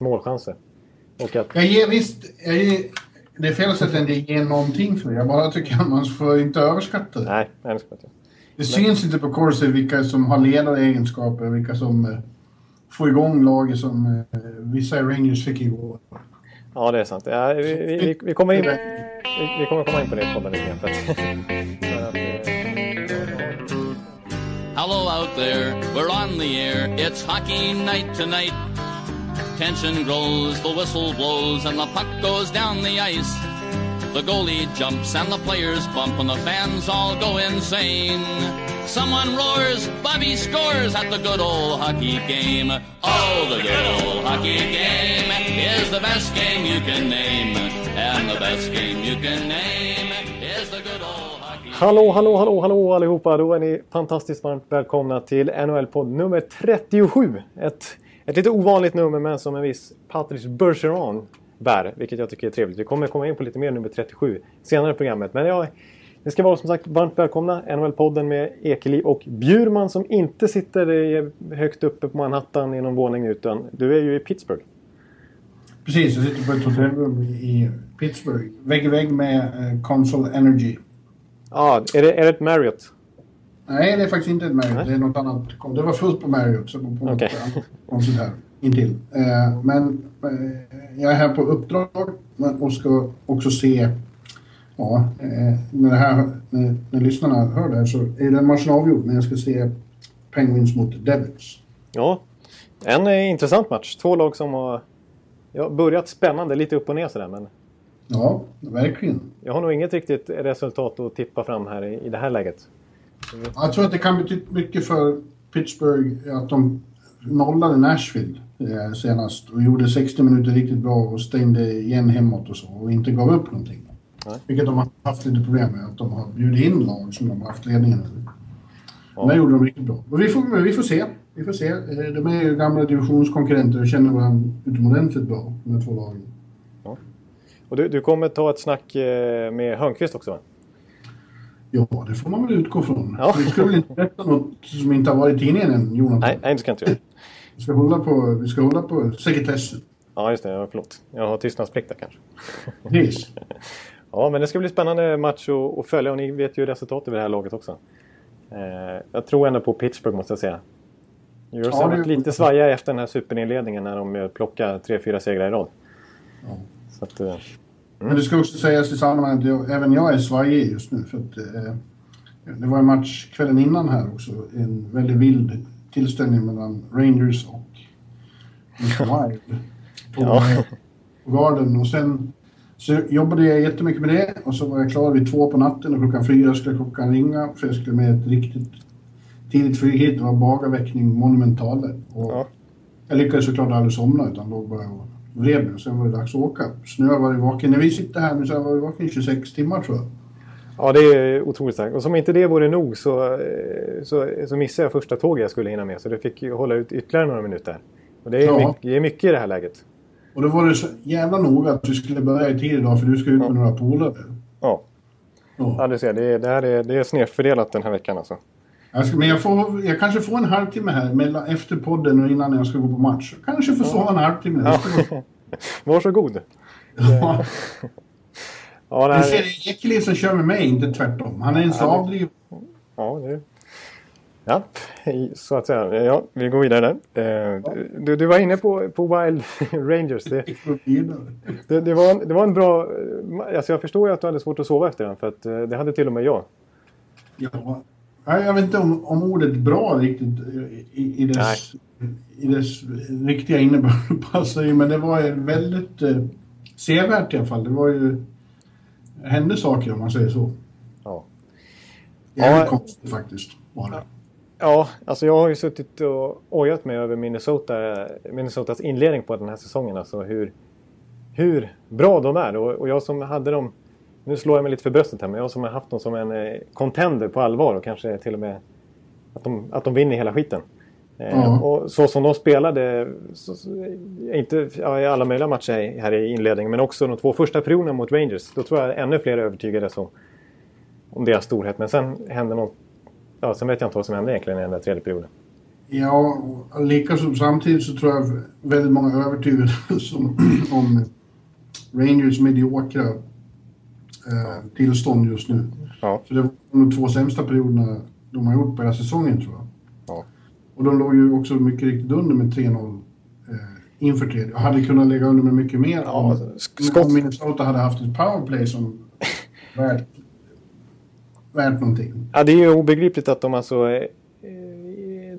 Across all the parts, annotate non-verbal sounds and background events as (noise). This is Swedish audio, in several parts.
målchanser. Och att... Jag ger visst, jag ger, det är fel att säga att det ger någonting för det. Jag bara tycker att man får inte överskatta det. Nej, det ska inte. Det syns inte på Corsi vilka som har ledaregenskaper, vilka som eh, får igång laget som eh, vissa Rangers fick igår. Ja, det är sant. Ja, vi, vi, vi, kommer in, vi, vi kommer komma in på det i podden lite grann. (laughs) Hello out there, we're on the air. It's hockey night tonight. Tension grows, the whistle blows, and the puck goes down the ice. The goalie jumps and the players bump and the fans all go insane. Someone roars, Bobby scores at the good old hockey game. Oh, the good old hockey game is the best game you can name. And the best game you can name is the good old Hallå, hallå, hallå, hallå allihopa! Då är ni fantastiskt varmt välkomna till NHL-podd nummer 37. Ett, ett lite ovanligt nummer men som en viss Patrice Bergeron bär, vilket jag tycker är trevligt. Vi kommer komma in på lite mer nummer 37 senare i programmet. Men ja, ni ska vara som sagt varmt välkomna. NHL-podden med Ekeliv och Bjurman som inte sitter högt uppe på Manhattan i någon våning utan du är ju i Pittsburgh. Precis, jag sitter på ett hotellrum i Pittsburgh. Vägg i vägg med uh, Consol Energy. Ja, är, det, är det ett Marriott? Nej, det är faktiskt inte ett Marriott. Nej. Det är något annat. Det var fullt på Marriott, så på okay. konstigt här intill. Uh, men uh, jag är här på uppdrag och ska också se Ja, när, det här, när, när lyssnarna hör det här så är den matchen avgjord när jag ska se Penguins mot Devils. Ja, en intressant match. Två lag som har ja, börjat spännande, lite upp och ner sådär men Ja, verkligen. Jag har nog inget riktigt resultat att tippa fram här i, i det här läget. Jag tror att det kan betyda mycket för Pittsburgh att de nollade Nashville eh, senast och gjorde 60 minuter riktigt bra och stängde igen hemåt och så och inte gav upp någonting. Nej. Vilket de har haft lite problem med, att de har bjudit in lag som de har haft ledningen över. Ja. Men gjorde de riktigt bra. Och vi får, vi får se. Vi får se. Eh, de är ju gamla divisionskonkurrenter och känner varandra utomordentligt bra, de här två lagen. Och du, du kommer ta ett snack eh, med Hörnqvist också va? Ja, det får man väl utgå från. Ja. Vi ska väl inte berätta något som inte har varit i tidningen än, Jonathan? Nej, nej det ska jag inte göra. Vi ska hålla på, vi ska hålla på sekretessen. Ja, just det. Ja, förlåt. Jag har tystnadsplikt där kanske. Precis. (laughs) ja, men det ska bli spännande match att, följa och ni vet ju resultatet vid det här laget också. Eh, jag tror ändå på Pittsburgh måste jag säga. Ja, har varit lite svaja efter den här superinledningen när de plockar tre, fyra segrar i rad. Ja. Så att, eh, men det ska också sägas i sammanhanget att även jag är svajig just nu. För att, eh, det var en match kvällen innan här också. En väldigt vild tillställning mellan Rangers och Wild. På, ja. på Garden. Och sen så jobbade jag jättemycket med det och så var jag klar vid två på natten och klockan fyra skulle klockan ringa för jag skulle med ett riktigt tidigt flyghet. Det var bagarväckning monumental. Och ja. Jag lyckades såklart aldrig somna utan låg bara och vred mig. Sen var det dags att åka. Har jag varit vaken. När vi sitter här nu så jag varit vaken i 26 timmar tror jag. Ja, det är otroligt starkt. Och som inte det vore nog så, så, så missade jag första tåget jag skulle hinna med. Så det fick hålla ut ytterligare några minuter. Och det är, ja. mycket, det är mycket i det här läget. Och då var det så jävla noga att du skulle börja i tid idag för du ska ut med ja. några polare. Ja. Ja. ja, du ser. Det, det, här är, det är snedfördelat den här veckan alltså. Jag, ska, men jag, får, jag kanske får en halvtimme här mellan, efter podden och innan jag ska gå på match. Kanske får sova en halvtimme. Ja. (laughs) Varsågod. Ja. ja, det, här... det är Ekeliv som kör med mig, inte tvärtom. Han är en så avdriven. Ja, det... Ja, så att säga. Ja, vi går vidare där. Eh, du, du var inne på, på Wild (laughs) Rangers. Det, det, det, var en, det var en bra... Alltså jag förstår ju att du hade svårt att sova efter den, för att eh, det hade till och med jag. Ja, jag vet inte om, om ordet bra riktigt i, i dess i dess riktiga innebörd (laughs) passar ju, men det var ju väldigt eh, sevärt i alla fall. Det var ju hände saker om man säger så. Ja. Jävligt ja, konstigt faktiskt var det. Ja, alltså jag har ju suttit och ojat mig över Minnesota, Minnesotas inledning på den här säsongen. Alltså hur, hur bra de är. Och, och jag som hade dem, nu slår jag mig lite för bröstet här, men jag som har haft dem som en eh, contender på allvar och kanske till och med att de, att de vinner hela skiten. Mm. Och så som de spelade, så, inte ja, i alla möjliga matcher här i inledningen, men också de två första perioderna mot Rangers. Då tror jag ännu fler övertygades om, om deras storhet. Men sen hände något, ja, sen vet jag inte vad som hände egentligen i den där tredje perioden. Ja, likaså samtidigt så tror jag väldigt många övertygades (laughs) om, om Rangers mediokra eh, tillstånd just nu. Ja. För det var de två sämsta perioderna de har gjort på hela säsongen tror jag. Ja. Och de låg ju också mycket riktigt under med 3-0 eh, inför tredje. Och hade kunnat lägga under med mycket mer Ja, om, skott- om Minnesota hade haft ett powerplay som (laughs) värt, värt någonting. Ja, det är ju obegripligt att de alltså eh,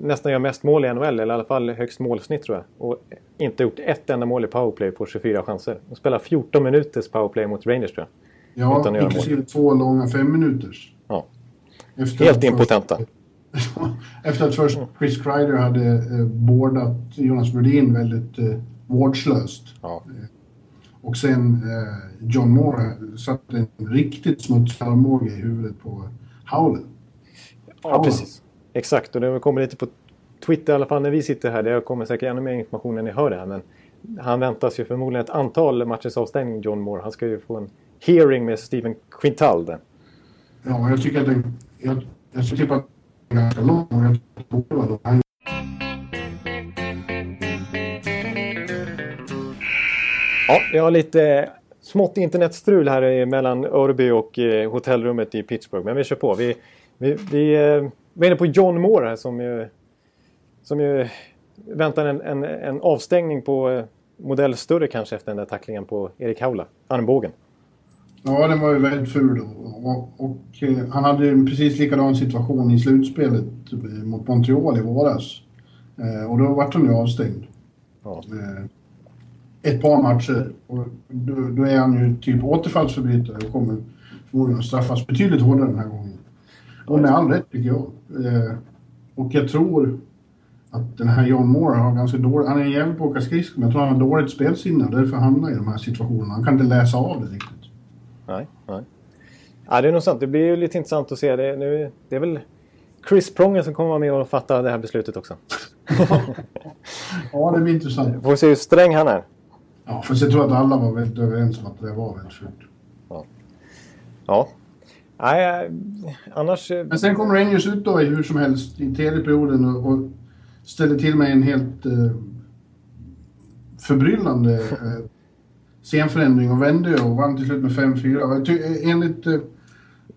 nästan gör mest mål i NHL, eller i alla fall högst målsnitt tror jag. Och inte gjort ett enda mål i powerplay på 24 chanser. De spelar 14 minuters powerplay mot Rangers tror jag. Ja, Utan att göra inklusive två långa fem minuters. Ja. Efter Helt impotenta. Först, (laughs) efter att först Chris Kreider hade eh, bordat Jonas Brodin väldigt eh, vårdslöst. Ja. Och sen eh, John Moore satte en riktigt smutsig armbåge i huvudet på Howland. ja, precis. Exakt, och det kommer lite på Twitter i alla fall när vi sitter här. Det kommer säkert ännu mer information när ni hör det här. Men han väntas ju förmodligen ett antal matchers avstängning, John Moore. Han ska ju få en hearing med Steven Quintal. Ja, jag tycker att den... Jag, jag skulle tippa att den är ganska lång och jag tror att. Han Ja, jag har lite smått internetstrul här mellan Örby och eh, hotellrummet i Pittsburgh. Men vi kör på. Vi, vi, vi, eh, vi är inne på John Moore här som ju, som ju väntar en, en, en avstängning på eh, modell större kanske efter den där tacklingen på Erik Haula, armbågen. Ja, den var ju väldigt ful. Och, och, och eh, han hade en precis likadan situation i slutspelet mot Montreal i våras. Eh, och då vart han ju avstängd. Ja. Eh, ett par matcher. Och då, då är han ju typ återfallsförbrytare och kommer förmodligen straffas betydligt hårdare den här gången. Och med all rätt tycker jag. Och jag tror att den här John Moore har ganska dåligt... Han är en jävel på att åka skridskor, men jag tror han har dåligt spelsinne därför hamnar i de här situationerna. Han kan inte läsa av det riktigt. Nej, nej. Ja, det är nog sant. Det blir ju lite intressant att se. Det, nu, det är väl Chris Pronger som kommer vara med och fatta det här beslutet också. Ja, det blir intressant. Får vi se hur sträng han är. Ja, för jag tror att alla var väldigt överens om att det var väldigt fult. Ja. Nej, eh, annars... eh, Men sen kom Rangers ut då i hur som helst i tredje perioden och, och ställde till med en helt eh, förbryllande eh, scenförändring och vände och vann till slut med 5-4. Och jag ty- eh, Enligt eh,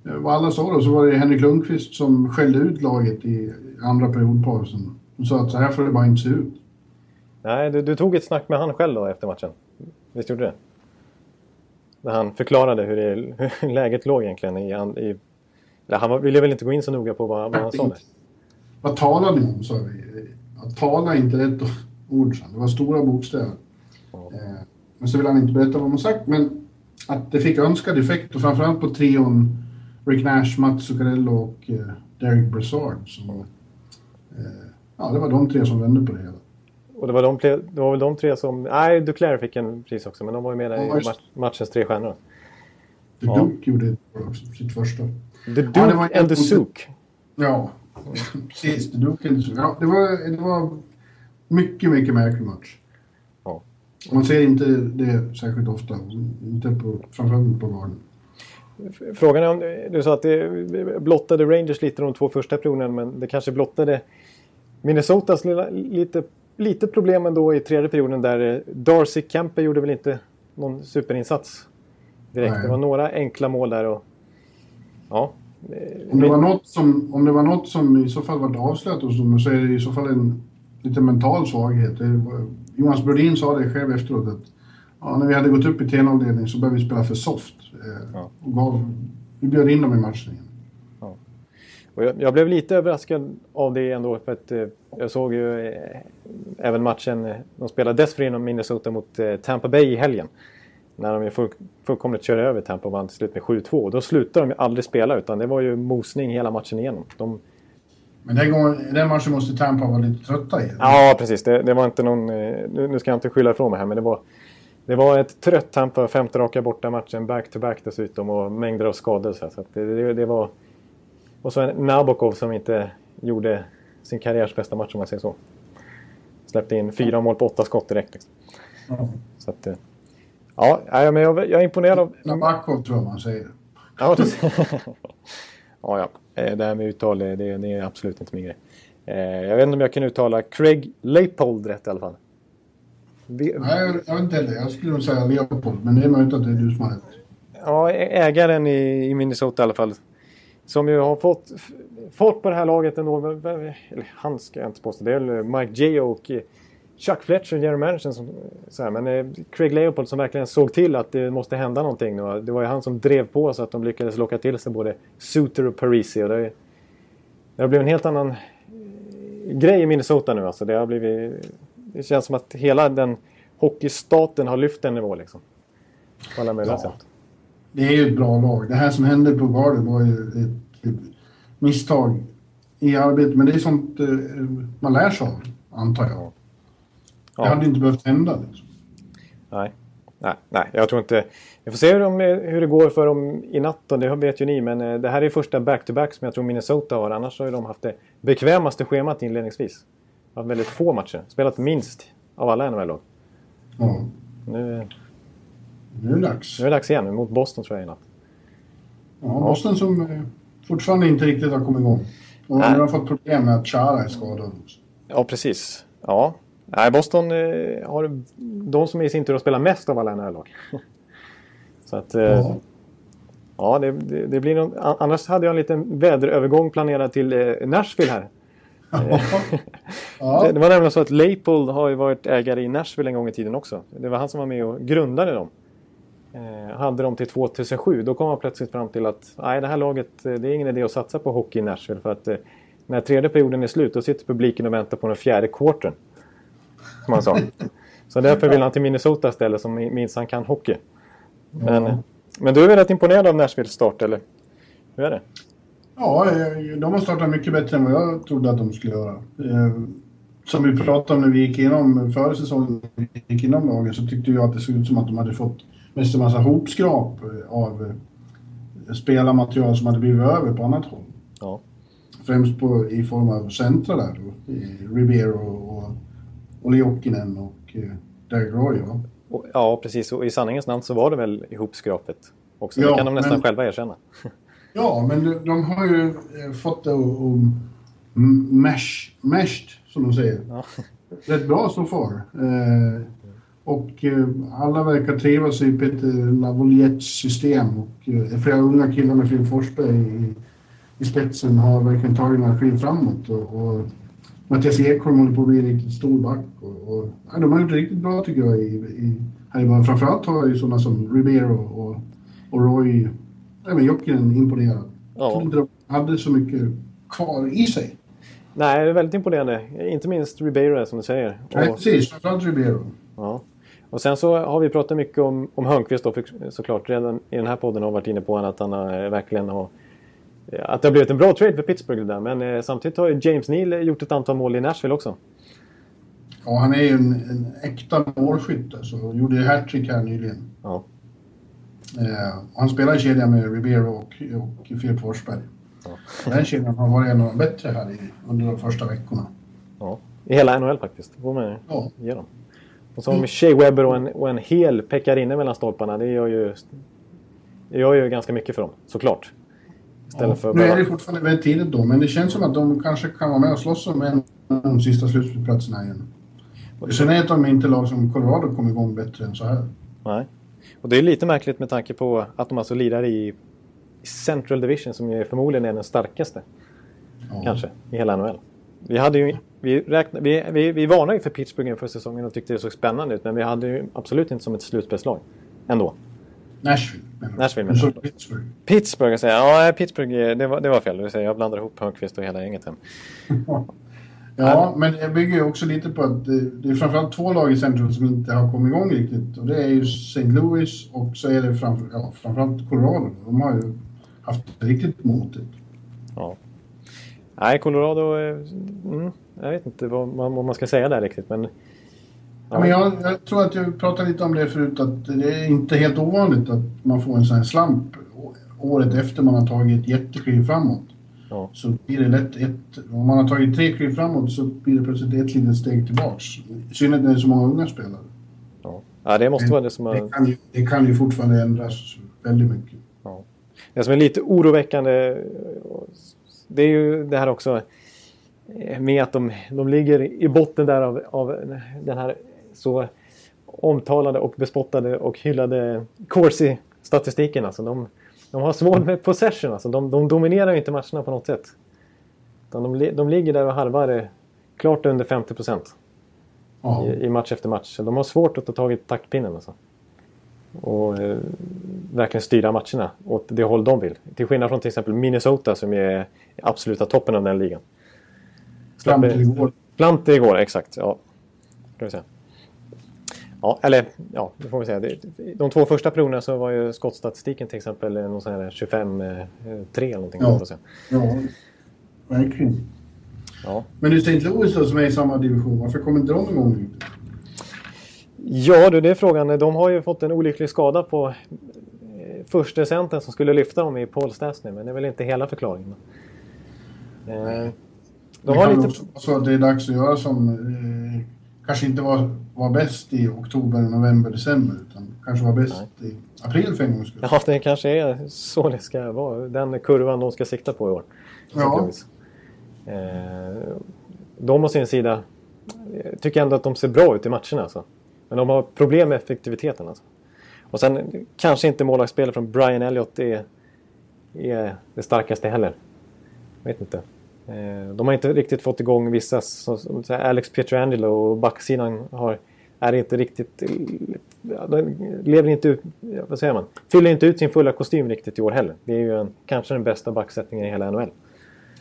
vad alla sa då så var det Henrik Lundqvist som skällde ut laget i andra periodpausen. Och sa att så här får det bara inte se ut. Nej, du, du tog ett snack med han själv då efter matchen? Visst gjorde du det? När han förklarade hur, det, hur (laughs) läget låg egentligen i... i han ville väl inte gå in så noga på vad, vad han sa där. Vad talar ni om, sa vi. Att tala inte rätt ord. Det var stora bokstäver. Ja. Eh, Men så vill han inte berätta vad de sagt, men att det fick önskad effekt och framförallt på trion Rick Nash, Mats Zuccarello och eh, Derek Brassard. Som, eh, ja, det var de tre som vände på det hela. Och det var, de, det var väl de tre som... Nej, Duclair fick en pris också, men de var ju med där Ja, i match, matchens tre stjärnor. The Ja. Duke gjorde också sitt första. The Duke det var and the Souk. Ja, precis. The Duke and the Duke. Ja, det, var, det var mycket, mycket märklig match. Man ser inte det särskilt ofta. Inte på, framförallt på garden. Frågan är om... Du sa att det blottade Rangers lite de två första perioderna, men det kanske blottade Minnesotas lilla, lite, lite problem ändå i tredje perioden där eh, Darcy Kemper gjorde väl inte någon superinsats direkt. Nej. Det var några enkla mål där och... Ja. eh, Om det, var något som, om det var något som i så fall var avslöjat hos dem så är det i så fall en lite mental svaghet. Det Jonas Brodin sa det själv efteråt att ja, när vi hade gått upp i 10-0-ledning så började vi spela för soft. Eh, Ja. och gav, vi bjöd in dem i matchen igen. Och jag, jag blev lite överraskad av det ändå för att eh, jag såg ju eh, även matchen eh, de spelade dessförinnan Minnesota mot eh, Tampa Bay i helgen. När de full, fullkomligt körde över Tampa och vann till slut med 7-2. Och Då slutade de ju aldrig spela utan det var ju mosning hela matchen igenom. De, Men den, gången, den matchen måste Tampa vara lite trötta i. ja precis, det, det var inte någon... eh, Nu, ska jag inte skylla ifrån mig här men det var... Det var ett trött Tampa, femte raka borta matchen back-to-back dessutom och mängder av skador. Så, så det, det, det var... Och så en Nabokov som inte gjorde sin karriärs bästa match om man säger så. Släppte in fyra mål på åtta skott direkt. Liksom. Ja. Så att, eh, ja, men jag, jag är imponerad av... Nabakov tror jag man säger. Ja, (laughs) ja, ja. Eh, Det här med uttal, det, det är absolut inte min grej. Eh, jag vet inte om jag kan uttala Craig Leipold rätt i alla fall. Nej, jag, jag vet inte heller. Jag skulle nog säga Leopold, men det är möjligt att det är du som har rätt. Ja, ägaren i, i Minnesota i alla fall. Som ju har fått fart på det här laget ändå. Eller han ska jag inte påstå. Det är Mike J och Chuck Fletcher, general manager, som, så här, men eh, Craig Leopold som verkligen såg till att det måste hända någonting. Nu. Det var ju han som drev på så att de lyckades locka till sig både Suter och Parisi. Och det, det har blivit en helt annan eh, grej i Minnesota nu. Alltså. Det, har blivit, det känns som att hela den hockeystaten har lyft en nivå liksom. På alla möjliga ja. sätt. Det är ju ett bra lag. Det här som hände på Garden var ju ett, ett misstag i arbetet. Men det är sånt eh, man lär sig av, antar jag. Det hade inte behövt hända. Liksom. Nej. Nej, nej, jag tror inte... Vi får se hur, de, hur det går för dem i natt. Det vet ju ni. Men eh, det här är första back-to-back som jag tror Minnesota har. Annars har de haft det bekvämaste schemat inledningsvis. Haft väldigt få matcher. Spelat minst av alla NHL-lag. Ja. Nu, nu är det dags. Nu är det dags igen. Mot Boston tror jag i natt. Ja, Boston som eh, fortfarande inte riktigt har kommit igång. Och nu har fått problem med att Chara är skadad. Ja, precis. Ja, Nej, Boston eh, har de som i sin tur att spela mest av alla NHL-lag. (laughs) Så att... Eh, ja. ja det, det, det, blir någon, annars hade jag en liten väderövergång planerad till eh, Nashville här. (laughs) ja. (laughs) det, det, var nämligen så att Leipold har ju varit ägare i Nashville en gång i tiden också. Det var han som var med och grundade dem. Eh, hade dem till 2007. Då kom han plötsligt fram till att nej, det här laget, eh, det är ingen idé att satsa på hockey i Nashville. För att eh, när tredje perioden är slut, då sitter publiken och väntar på den fjärde quartern som han sa. Så därför vill han till Minnesota istället som minst han kan hockey. Men, ja. men du är rätt imponerad av Nashvilles start, eller? Hur är det? Ja, de har startat mycket bättre än vad jag trodde att de skulle göra. Eh, som vi pratade om när vi gick igenom förra säsongen, gick igenom lagen, så tyckte jag att det såg ut som att de hade fått mest en massa hopskrap av eh, spelarmaterial som hade blivit över på annat håll. Ja. Främst på, i form av centra där då, Ribeiro och Olle Jokinen och eh, Derek Roy va? Ja, precis. Och i sanningens namn så var det väl ihopskrapet också. Ja, det kan de nästan men, själva erkänna. (laughs) ja, men de, har ju eh, fått det att mesh, meshed, som de säger. Ja. (laughs) Rätt bra så far. Eh, och eh, alla verkar trivas i Peter Lavoliettes system. Och eh, flera unga killar med Filip Forsberg i, i spetsen har verkligen tagit några kliv framåt. Och, och Mattias Ekholm håller på att bli en riktigt stor back. Och, och, ja, de har gjort riktigt bra tycker jag. I, i, här i början. Framförallt har ju sådana som Ribeiro och, och Roy, även Jokinen imponerat. Ja. Jag trodde inte de hade så mycket kvar i sig. Nej, det är väldigt imponerande. Inte minst Ribeiro som du säger. Nej, precis. Framförallt Ribeiro. Ja. Och sen så har vi pratat mycket om, om Hörnqvist då, såklart. Redan i den här podden har varit inne på att han har, verkligen har att det har blivit en bra trade för Pittsburgh där. Men eh, samtidigt har ju James Neal gjort ett antal mål i Nashville också. Ja, han är ju en, en äkta målskytt. Så gjorde ju hattrick här nyligen. Ja. Eh, han spelar i kedjan med Ribeiro och, och Filip Forsberg. Ja. Den kedjan har varit en av de bättre här i, under de första veckorna. Ja, i hela NHL faktiskt. Det får man ja. ge dem. Och så har de Shea Webber och en, och en hel Pekarinne mellan stolparna. Det gör ju, det gör ju ganska mycket för dem, såklart. Ja, för nu är det fortfarande väldigt tidigt då, men det känns som att de kanske kan vara med och slåss om en av de sista slutspelsplatserna igen. Och sen är de inte lag som Colorado kom igång bättre än så här. Nej. Och det är lite märkligt med tanke på att de alltså lirar i Central Division som ju förmodligen är den starkaste. Ja. Kanske, i hela NHL. Vi, hade ju, vi, räkna, vi, vi, vi varnade ju för Pittsburgh inför säsongen och tyckte det såg spännande ut. Men vi hade ju absolut inte som ett slutspelslag. Ändå. Nashville. Nashville menar du? Pittsburgh. Pittsburgh, jag säger. Ja, Pittsburgh, det var, det var fel. Det säga, jag blandar ihop Hörnqvist och hela gänget. (laughs) ja, men det bygger ju också lite på att det, det är framförallt två lag i centrum som inte har kommit igång riktigt. Och det är ju St. Louis och så är det framför, ja, framförallt Colorado. De har ju haft riktigt motigt. Ja. Nej, Colorado... Mm, jag vet inte vad, vad man ska säga där riktigt, men Ja, men jag, jag, tror att jag pratade lite om det förut, att det är inte helt ovanligt att man får en sån här slamp året efter man har tagit ett jättekliv framåt. Ja. Så blir det lätt ett... Om man har tagit tre kliv framåt så blir det plötsligt ett litet steg tillbaks. I synnerhet när det är så många unga spelare. Ja, ja det måste vara det som har... Det kan, ju, det kan ju fortfarande ändras väldigt mycket. Ja. Det som är lite oroväckande, det är ju det här också med att de, de ligger i botten där av, av den här så omtalade och bespottade och hyllade Corsi-statistiken. Alltså de, de har svårt med possession. Alltså de, de dominerar inte matcherna på något sätt. De, de ligger där och harvar klart under 50 procent i, i, match efter match. De har svårt att ta tag i taktpinnen. Alltså. Och eh, verkligen styra matcherna åt det håll de vill. Till skillnad från till exempel Minnesota som är absoluta toppen av den ligan. Fram till igår. Fram till igår, exakt. Ja. Kan vi säga. Ja, eller ja, det får vi säga. De två första proverna så var ju skottstatistiken till exempel någon sån här 25-3 eller någonting. Ja, ja verkligen. Ja. Men du, St. Louis då, som är i samma division, varför kommer inte de igång riktigt? Ja du, det är frågan. De har ju fått en olycklig skada på eh, första centern som skulle lyfta dem i Paul Stastny, men det är väl inte hela förklaringen. Eh, de har lite... också så det är dags att göra som eh, kanske inte var, var bäst i oktober, november, december, utan kanske var bäst Nej. i april för en gångs skull. Ja, det kanske är så det ska vara. Den kurvan de ska sikta på i år. Ja. Eh, de å sin sida tycker ändå att de ser bra ut i matcherna. Alltså. Men de har problem med effektiviteten. Alltså. Och sen kanske inte målvaktsspelet från Brian Elliott är, är det starkaste heller. Jag vet inte. Eh, de har inte riktigt fått igång vissa, som Alex Pietrangelo och backsidan har, är inte riktigt... Lever inte ut, vad säger man? Fyller inte ut sin fulla kostym riktigt i år heller. Det är ju en, kanske den bästa backsättningen i hela NHL.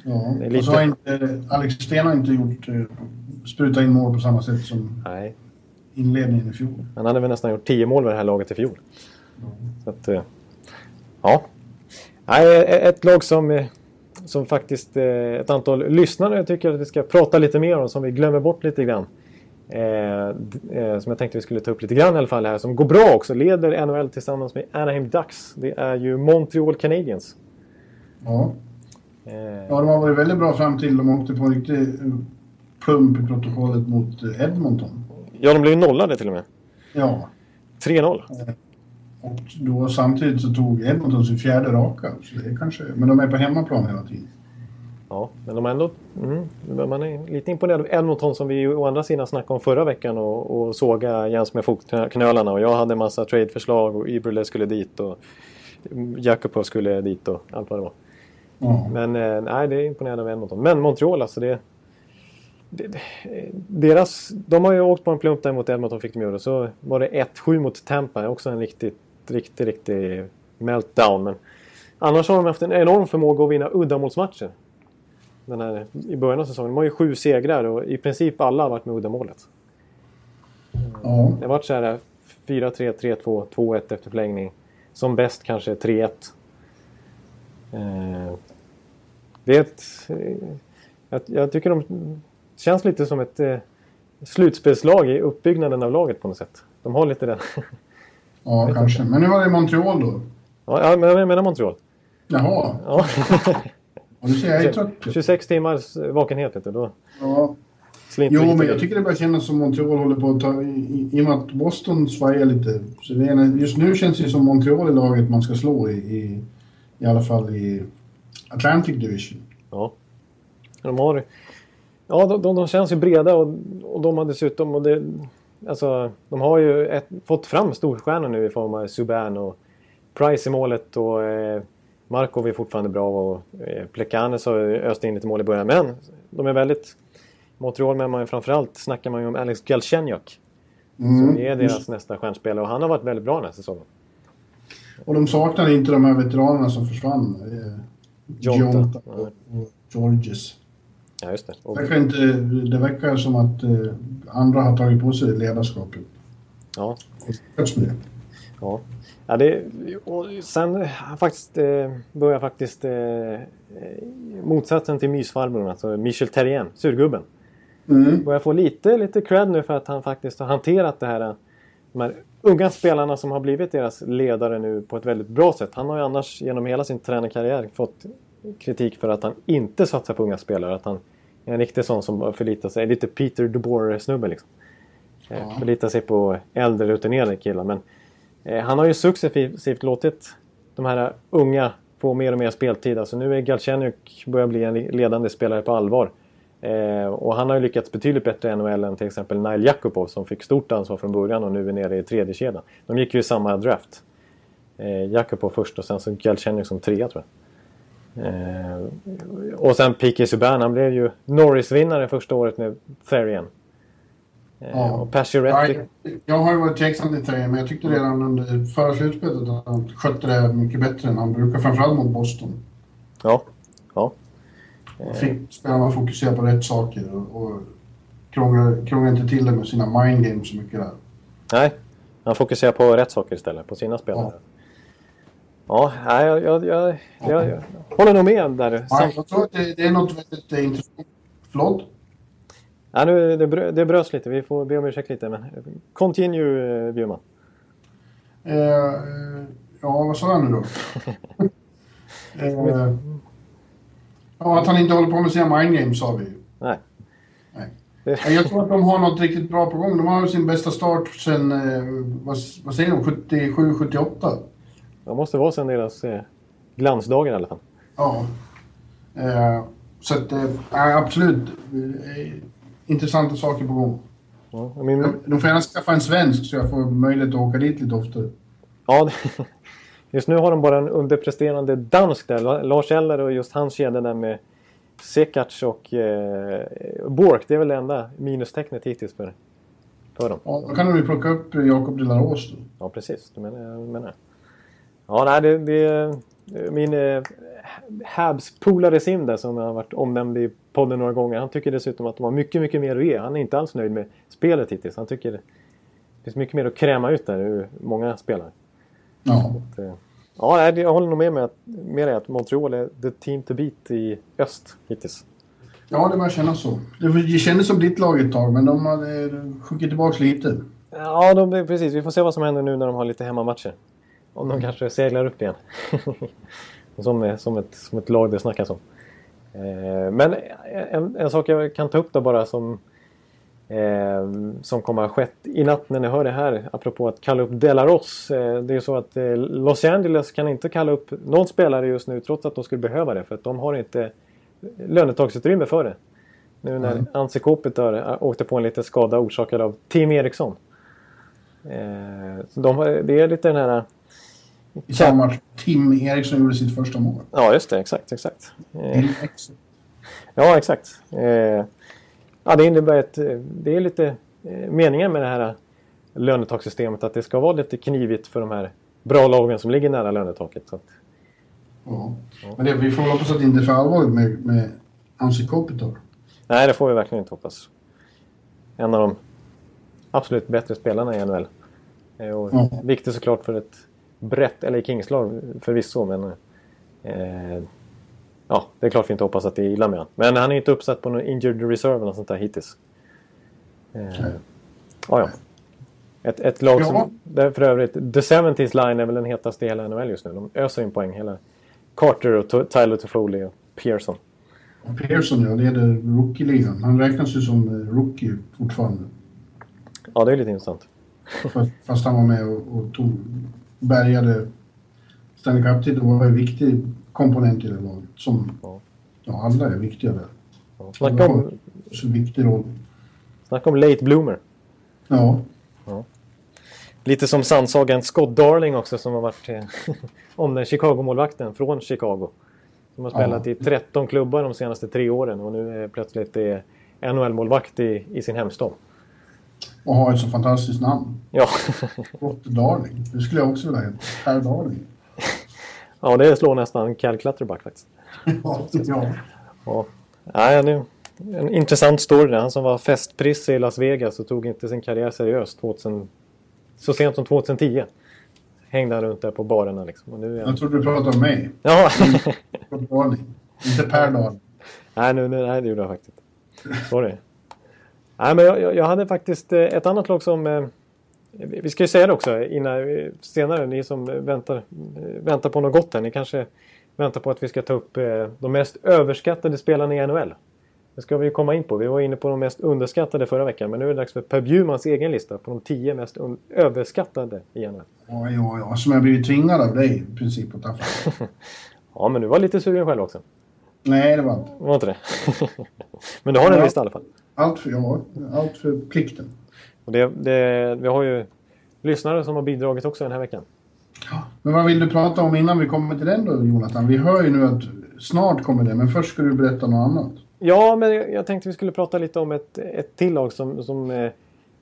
Ja, lite... och så har inte, Alex Sten har inte gjort uh, spruta in mål på samma sätt som Nej. inledningen i fjol. Han hade väl nästan gjort tio mål med det här laget i fjol. Mm. Så att, uh, ja. Nej, ett lag som, som faktiskt uh, ett antal lyssnare tycker att vi ska prata lite mer om, som vi glömmer bort lite grann. Eh, som jag tänkte vi skulle ta upp lite grann i alla fall här, som går bra också, leder NHL tillsammans med Anaheim Ducks. Det är ju Montreal Canadiens. Ja. Ja, de har varit väldigt bra fram till de åkte på en riktig eh, plump i protokollet mot eh, Edmonton. Ja, de blev nollade till och med. Ja. 3-0. Och då samtidigt så tog Edmonton sin fjärde raka. Så det är kanske, men de är på hemmaplan hela tiden. Ja, men de är ändå... Mm, man är lite imponerad av Edmonton som vi å andra sidan snackade om förra veckan och, och såga jäms med fotknölarna. Och jag hade en massa tradeförslag och Iberle skulle dit och Jakubov skulle dit och allt vad det var. Mm. Men eh, nej, det är imponerande av Edmonton. Men Montreal alltså, det, det, deras, de har ju åkt på en plump där mot Edmonton fick de göra. Så var det 1-7 mot Tampa. Också en riktigt, riktigt, riktig meltdown. Men annars har de haft en enorm förmåga att vinna uddamålsmatcher. Den här, I början av säsongen. De har ju sju segrar och i princip alla har varit med uddamålet. Mm. Det har varit så här 4-3, 3-2, 2-1 efter förlängning. Som bäst kanske 3-1. Eh, det är ett, jag, jag, tycker de känns lite som ett eh, slutspelslag i uppbyggnaden av laget på något sätt. De har lite den. (laughs) ja, kanske. Men nu var det Montreal då? Ja, men jag menar Montreal. Jaha. Ja. ja, du ser, jag är (laughs) trött. 26 timmars vakenhet, vet du. Då. Ja. Jo, men jag tycker det börjar kännas som Montreal håller på att ta... I, i och med att Boston svajar lite. Så det är, just nu känns det som Montreal är laget man ska slå i, i i alla fall i Atlantic Division. Ja. De har... Ja, de, de, de känns ju breda och, och de har dessutom... Och det, alltså, de har ju ett, fått fram storstjärnor nu i form av Subban och Price i målet och eh, Markov är fortfarande bra och eh, Plekanes har öst in lite mål i början. Men de är väldigt... Montreal med man ju framförallt snackar man ju om Alex Galchenyuk. Mm. Som är deras nästa stjärnspelare och han har varit väldigt bra den här säsongen. Och de saknar inte de här veteranerna som försvann. Eh, Jonta och, Georges. Ja, just det. Och... Det, verkar inte, det verkar som att eh, andra har tagit på sig ledarskapet. Ja. det. Ja. Ja, det, och sen faktiskt, eh, börjar faktiskt eh, motsatsen till mysfarbrorn, alltså Michel Terrien, surgubben. Mm. Börjar få lite, lite cred nu för att han faktiskt har hanterat det här, de här unga spelarna som har blivit deras ledare nu på ett väldigt bra sätt. Han har ju annars genom hela sin tränarkarriär fått kritik för att han inte satsar på unga spelare. Att han är en riktig sån som förlitar sig, lite Peter DeBoer-snubbe liksom. Eh, ja. Förlitar sig på äldre rutinerade killar. Men eh, han har ju successivt låtit de här unga få mer och mer speltid. Alltså nu är Galchenyuk börjar bli en ledande spelare på allvar. Eh, och han har ju lyckats betydligt bättre i NHL än till exempel Nail Jakubov som fick stort ansvar från början och nu är nere i tredje kedjan. De gick ju i samma draft. Eh, Jakubov först och sen så Galchenyuk som trea tror jag. Eh, och sen P.K. Subban, han blev ju Norris-vinnare första året med Therrien. Eh, Ja. Och Pacioretty. Ja, jag har ju varit tveksam till Therrien, men jag tyckte redan under förra slutspelet att han skötte det mycket bättre än han brukar, framförallt mot Boston. Ja. ja. Och fick spelarna fokusera på rätt saker och, och krångla, krångla inte till det med sina mind games så mycket där. Nej, han fokuserar på rätt saker istället, på sina spelare. Ja, nej, jag, jag, jag, jag, håller nog med där. Ja, jag tror att det, det är något väldigt intressant. Förlåt? ja, nu, det, brö, det bröts lite, vi får be om ursäkt lite. Men continue, eh, Bjurman. Eh, ja, vad sa jag nu då? (laughs) eh, ja, att han inte håller på med sina mind games sa vi ju. Nej. Nej. Ja, Jag tror att de har något riktigt bra på gång. De har sin bästa start sen, eh, vad, vad säger de, 77, 78? det måste vara sen deras eh, glansdagar i alla fall. Ja. Eh, så att, eh, absolut. Eh, intressanta saker på gång. Ja, min, De får gärna skaffa en svensk så jag får möjlighet att åka dit lite oftare. ja, (laughs) just nu har de bara en underpresterande dansk där. La- Lars Eller och just hans kedja där med Sekac och eh, Bork. Det är väl det enda minustecknet hittills för, för dem. Ja, då kan de ju plocka upp Jakob de la Rose då. Ja, precis. Du menar, jag menar. Ja, nej, det, det min eh, Habs polare Sim där som har varit omnämnd i podden några gånger. Han tycker dessutom att de har mycket, mycket mer att ge. Han är inte alls nöjd med spelet hittills. Han tycker det finns mycket mer att kräma ut där ur många spelare. Ja. Så, eh, Ja, jag håller nog med att, med dig att Montreal är the team to beat i öst hittills. ja, det börjar kännas så. Det kändes som ditt lag ett tag, men de hade sjunkit tillbaka lite. Ja, de, precis. Vi får se vad som händer nu när de har lite hemmamatcher. Om de kanske seglar upp igen. (laughs) som, som, ett, som ett lag det snackas om. Eh, men en, en sak jag kan ta upp då bara som, eh, som kommer ha skett i natt när ni hör det här. Apropå att kalla upp Delaros. Eh, det är så att eh, Los Angeles kan inte kalla upp någon spelare just nu trots att de skulle behöva det. För att de har inte lönetagsutrymme för det. Nu när Mm. Anse Kopitar åkte på en liten skada orsakad av Tim Eriksson. Eh, de, det är lite den här... I samma match Tim Eriksson gjorde sitt första mål. Ja, just det. Exakt, exakt. Eh, ja, exakt. Eh, ja, det innebär ett... eh, Det är lite eh, meningen med det här lönetakssystemet att det ska vara lite knivigt för de här bra lagen som ligger nära lönetaket. Att, Ja. Men det, vi får hoppas att det inte är för allvarligt med, med Anse Kopitar. nej, det får vi verkligen inte hoppas. En av de absolut bättre spelarna i NHL. Och Ja. Viktigt såklart för ett brett LA Kings-lag förvisso, men... Eh, ja, det är klart vi inte hoppas att det är illa med honom. Men han är inte uppsatt på någon injured reserve eller sånt där hittills. Eh, ja, ja. Ett, ett lag Ja. som... Där för övrigt, The 70s line är väl den hetaste i hela NHL just nu. De öser in poäng. Hela Carter och Tyler Toffoli och Pearson. Pearson, ja, leder rookie-ligan. Han räknas ju som eh, rookie fortfarande. Ja, det är lite intressant. Fast, fast han var med och, och tog, bärgade Stanley Cup-titeln var en viktig komponent i det laget. Som Ja. ja, alla är viktiga där. Ja. Snacka, om, Så viktig roll. snacka om late bloomer. Ja, Lite som sannsagan Scott Darling också som har varit eh, (laughs) om den Chicago-målvakten från Chicago. Som har spelat Ja. i 13 klubbar de senaste tre åren och nu är plötsligt är NHL-målvakt i, i sin hemstad. Och har ett så fantastiskt namn. Ja. Scott Darling. Det skulle jag också vilja heta. Per Darling. (laughs) ja, det slår nästan Cal Clutterbuck faktiskt. (laughs) ja, ja. Ja. Nej, det är en intressant story. där. Han som var festprisse i Las Vegas och tog inte sin karriär seriöst 2000, så sent som 2010. Hängde han runt där på barerna liksom. Och nu är han... Jag trodde du pratade om mig. Ja. (laughs) Inte Per Darling. nej, nu, nu, nej, det gjorde jag faktiskt. Sorry. Nej, men jag, jag- hade faktiskt eh, ett annat lag som... eh, Vi ska ju säga det också innan, eh, senare, ni som väntar, väntar på något gott här. Ni kanske väntar på att vi ska ta upp de mest överskattade spelarna i NHL. Det ska vi komma in på. Vi var inne på de mest underskattade förra veckan. Men nu är det dags för Per Bjurmans egen lista på de tio mest överskattade i NHL. Ja, ja, ja. Som jag blivit tvingad av dig i princip att ta fram. (laughs) Ja, men du var lite sugen själv också. Nej, det var inte. Var inte det? (laughs) Men du har en Ja. lista i alla fall. Allt för, ja, allt för plikten. Och det, det, vi har ju lyssnare som har bidragit också den här veckan. Men vad vill du prata om innan vi kommer till den då, Jonathan? Vi hör ju nu att snart kommer det, men först ska du berätta något annat. Ja, men jag tänkte vi skulle prata lite om ett, ett till lag som, som eh,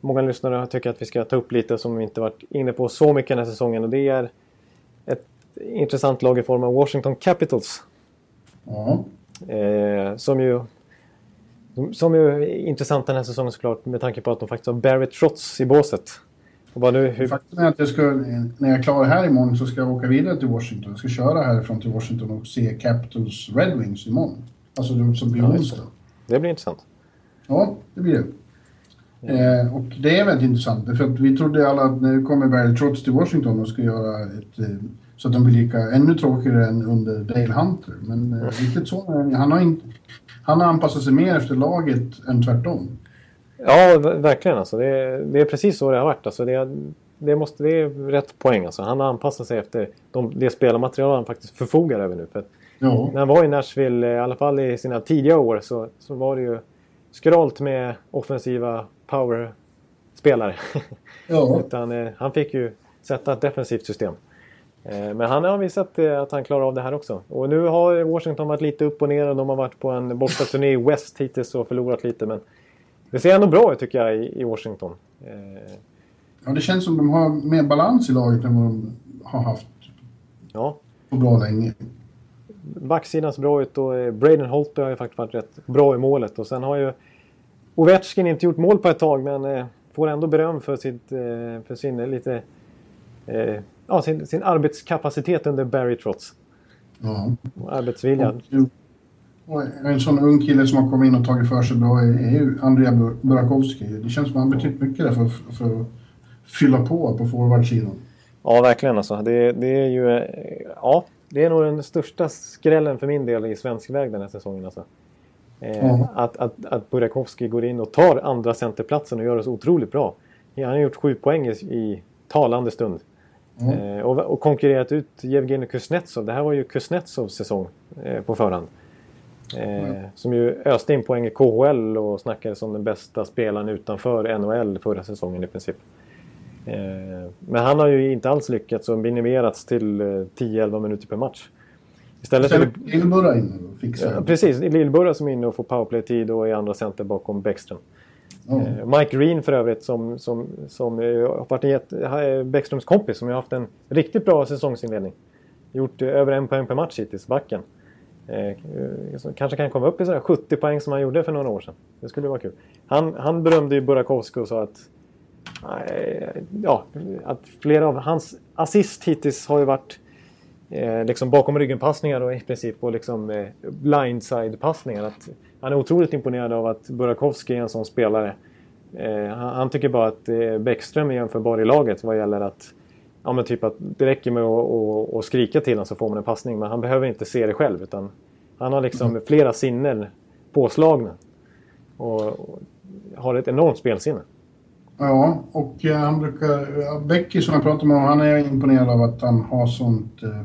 många lyssnare tycker att vi ska ta upp lite som vi inte varit inne på så mycket den här säsongen. Och det är ett intressant lag i form av Washington Capitals. Ja, Eh, som ju som är intressant den här säsongen såklart med tanke på att de faktiskt har Barrett Trotz i båset. Och bara nu, hur, faktum är att jag ska, när jag är klar här imorgon så ska jag åka vidare till Washington. Jag ska köra härifrån till Washington och se Capitals Red Wings imorgon. Alltså det som blir Ja, onsdag. det blir intressant. Ja, det blir det. Eh, och det är väldigt intressant, för att vi trodde alla att nu kommer Barry Trotz till Washington och ska göra ett... Eh, så att de blir lika, ännu tråkigare än under Dale Hunter. Men eh, riktigt så. Han har, in, han har anpassat sig mer efter laget än tvärtom. Ja, ver- verkligen alltså. Det är, det är precis så det har varit. Alltså, det, det, måste, det är rätt poäng alltså. Han anpassat sig efter de, det spelarmaterial han faktiskt förfogar över nu. För Ja, när han var i Nashville, i alla fall i sina tidiga år, så, så var det ju skralt med offensiva power-spelare. (laughs) ja. Utan eh, han fick ju sätta ett defensivt system. Eh, men han har visat eh, att han klarar av det här också. Och nu har Washington varit lite upp och ner och de har varit på en bortaturné i West hittills och förlorat lite. Men det ser ändå bra ut tycker jag i, Washington. Eh, ja, det känns som de har mer balans i laget än vad de har haft ja, på bra länge. backsidan ser bra ut och Braden Holtby har ju faktiskt varit rätt bra i målet. Och sen har ju Ovechkin inte gjort mål på ett tag men får ändå beröm för, sitt, för sin lite ja, sin, sin arbetskapacitet under Barry Trotz. Ja. Och arbetsvilja. Och, och en sån ung kille som har kommit in och tagit för sig bra är, ju Andrea Bur- Burakovsky. Det känns som att han betytt mycket där för, för att fylla på på forwardsidan. Ja, verkligen alltså. Det, det är ju... eh, Ja, det är nog den största skrällen för min del i svensk väg den här säsongen. Alltså. Eh, Ja. Att, att, att Burakovsky går in och tar andra centerplatsen och gör så otroligt bra. Han har gjort sju poäng i, i talande stund. Ja. Eh, och, och konkurrerat ut Jevgenij Kuznetsov. Det här var ju Kuznetsovs säsong eh, på förhand. Eh, Som ju öste in poäng i KHL och snackades som den bästa spelaren utanför NHL förra säsongen i princip. Men han har ju inte alls lyckats och minimerats till eh, 10-11 minuter per match. Istället är Lillburra inne och fixar. Ja, precis, Lillburra som är inne och får powerplay-tid och är andra center bakom Bäckström. Ja. Eh, Mike Green för övrigt som, som, som har varit en jätte, Bäckströms kompis som har haft en riktigt bra säsongsinledning. Gjort eh, över en poäng per match hittills, backen. Eh, eh kanske kan komma upp i sådär 70 poäng som han gjorde för några år sedan. Det skulle vara kul. Han, han berömde ju Burakovsky och sa att eh, ja, att flera av hans assist hittills har ju varit eh, liksom bakom ryggen-passningar och i princip och liksom eh, blindside-passningar. Att han är otroligt imponerad av att Burakovsky är en sån spelare. Eh, han, han tycker bara att eh, Bäckström är jämförbar i laget vad gäller att Ja men typ att det räcker med att, att, att skrika till honom så får man en passning. Men han behöver inte se det själv utan han har liksom flera sinnen påslagna. Och, och har ett enormt spelsinne. Ja, och eh, han brukar... Becky som jag pratade med, han är imponerad av att han har sånt... Eh,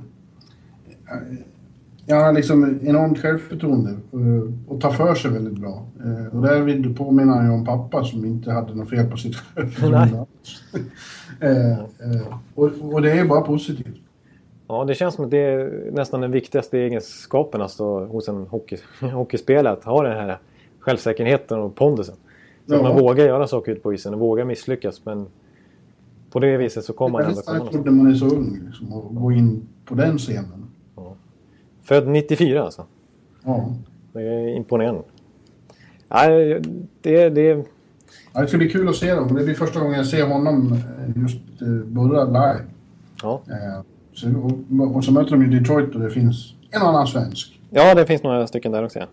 ja, liksom enormt självförtroende eh, och tar för sig väldigt bra. Eh, och därvid påminner han ju om pappa som inte hade något fel på sitt självförtroende. (laughs) eh, och, och det är bara positivt. Ja, det känns som att det är nästan den viktigaste egenskapen alltså, hos en hockey, hockeyspelare. Att ha den här självsäkerheten och pondusen. Så att Ja. man vågar göra saker ute på isen och vågar misslyckas. Men på det viset så kommer det är man ändå ett någonstans. ord när man är så ung, liksom, och gå in på den scenen. Född 94 alltså. Ja. Det är imponerande. Nej, det, det, Ja, det ska bli kul att se dem. Det blir första gången jag ser honom eh, just eh, Burra live. ja. Eh, så, och, och så möter de ju Detroit och det finns en annan svensk. ja, det finns några stycken där också. Ja.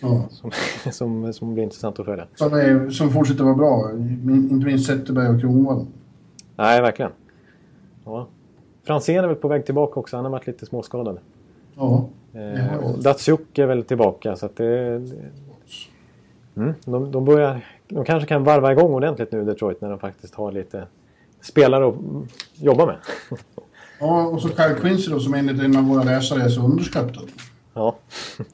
Ja. Som, (laughs) som, som blir intressant att följa. Som, är, som fortsätter vara bra. Inte minst Zetterberg och Kronwall. Nej, verkligen. Ja. Franzén är väl på väg tillbaka också. Han har varit lite småskadad. Ja. Eh, och Datsjuk är väl tillbaka. Så att det, mm, de, de, börjar, de kanske kan varva igång ordentligt nu Detroit när de faktiskt har lite spelare att jobba med. (laughs) ja, och så Kyle Quincy då som enligt en av våra läsare är så underskattad. ja. (laughs)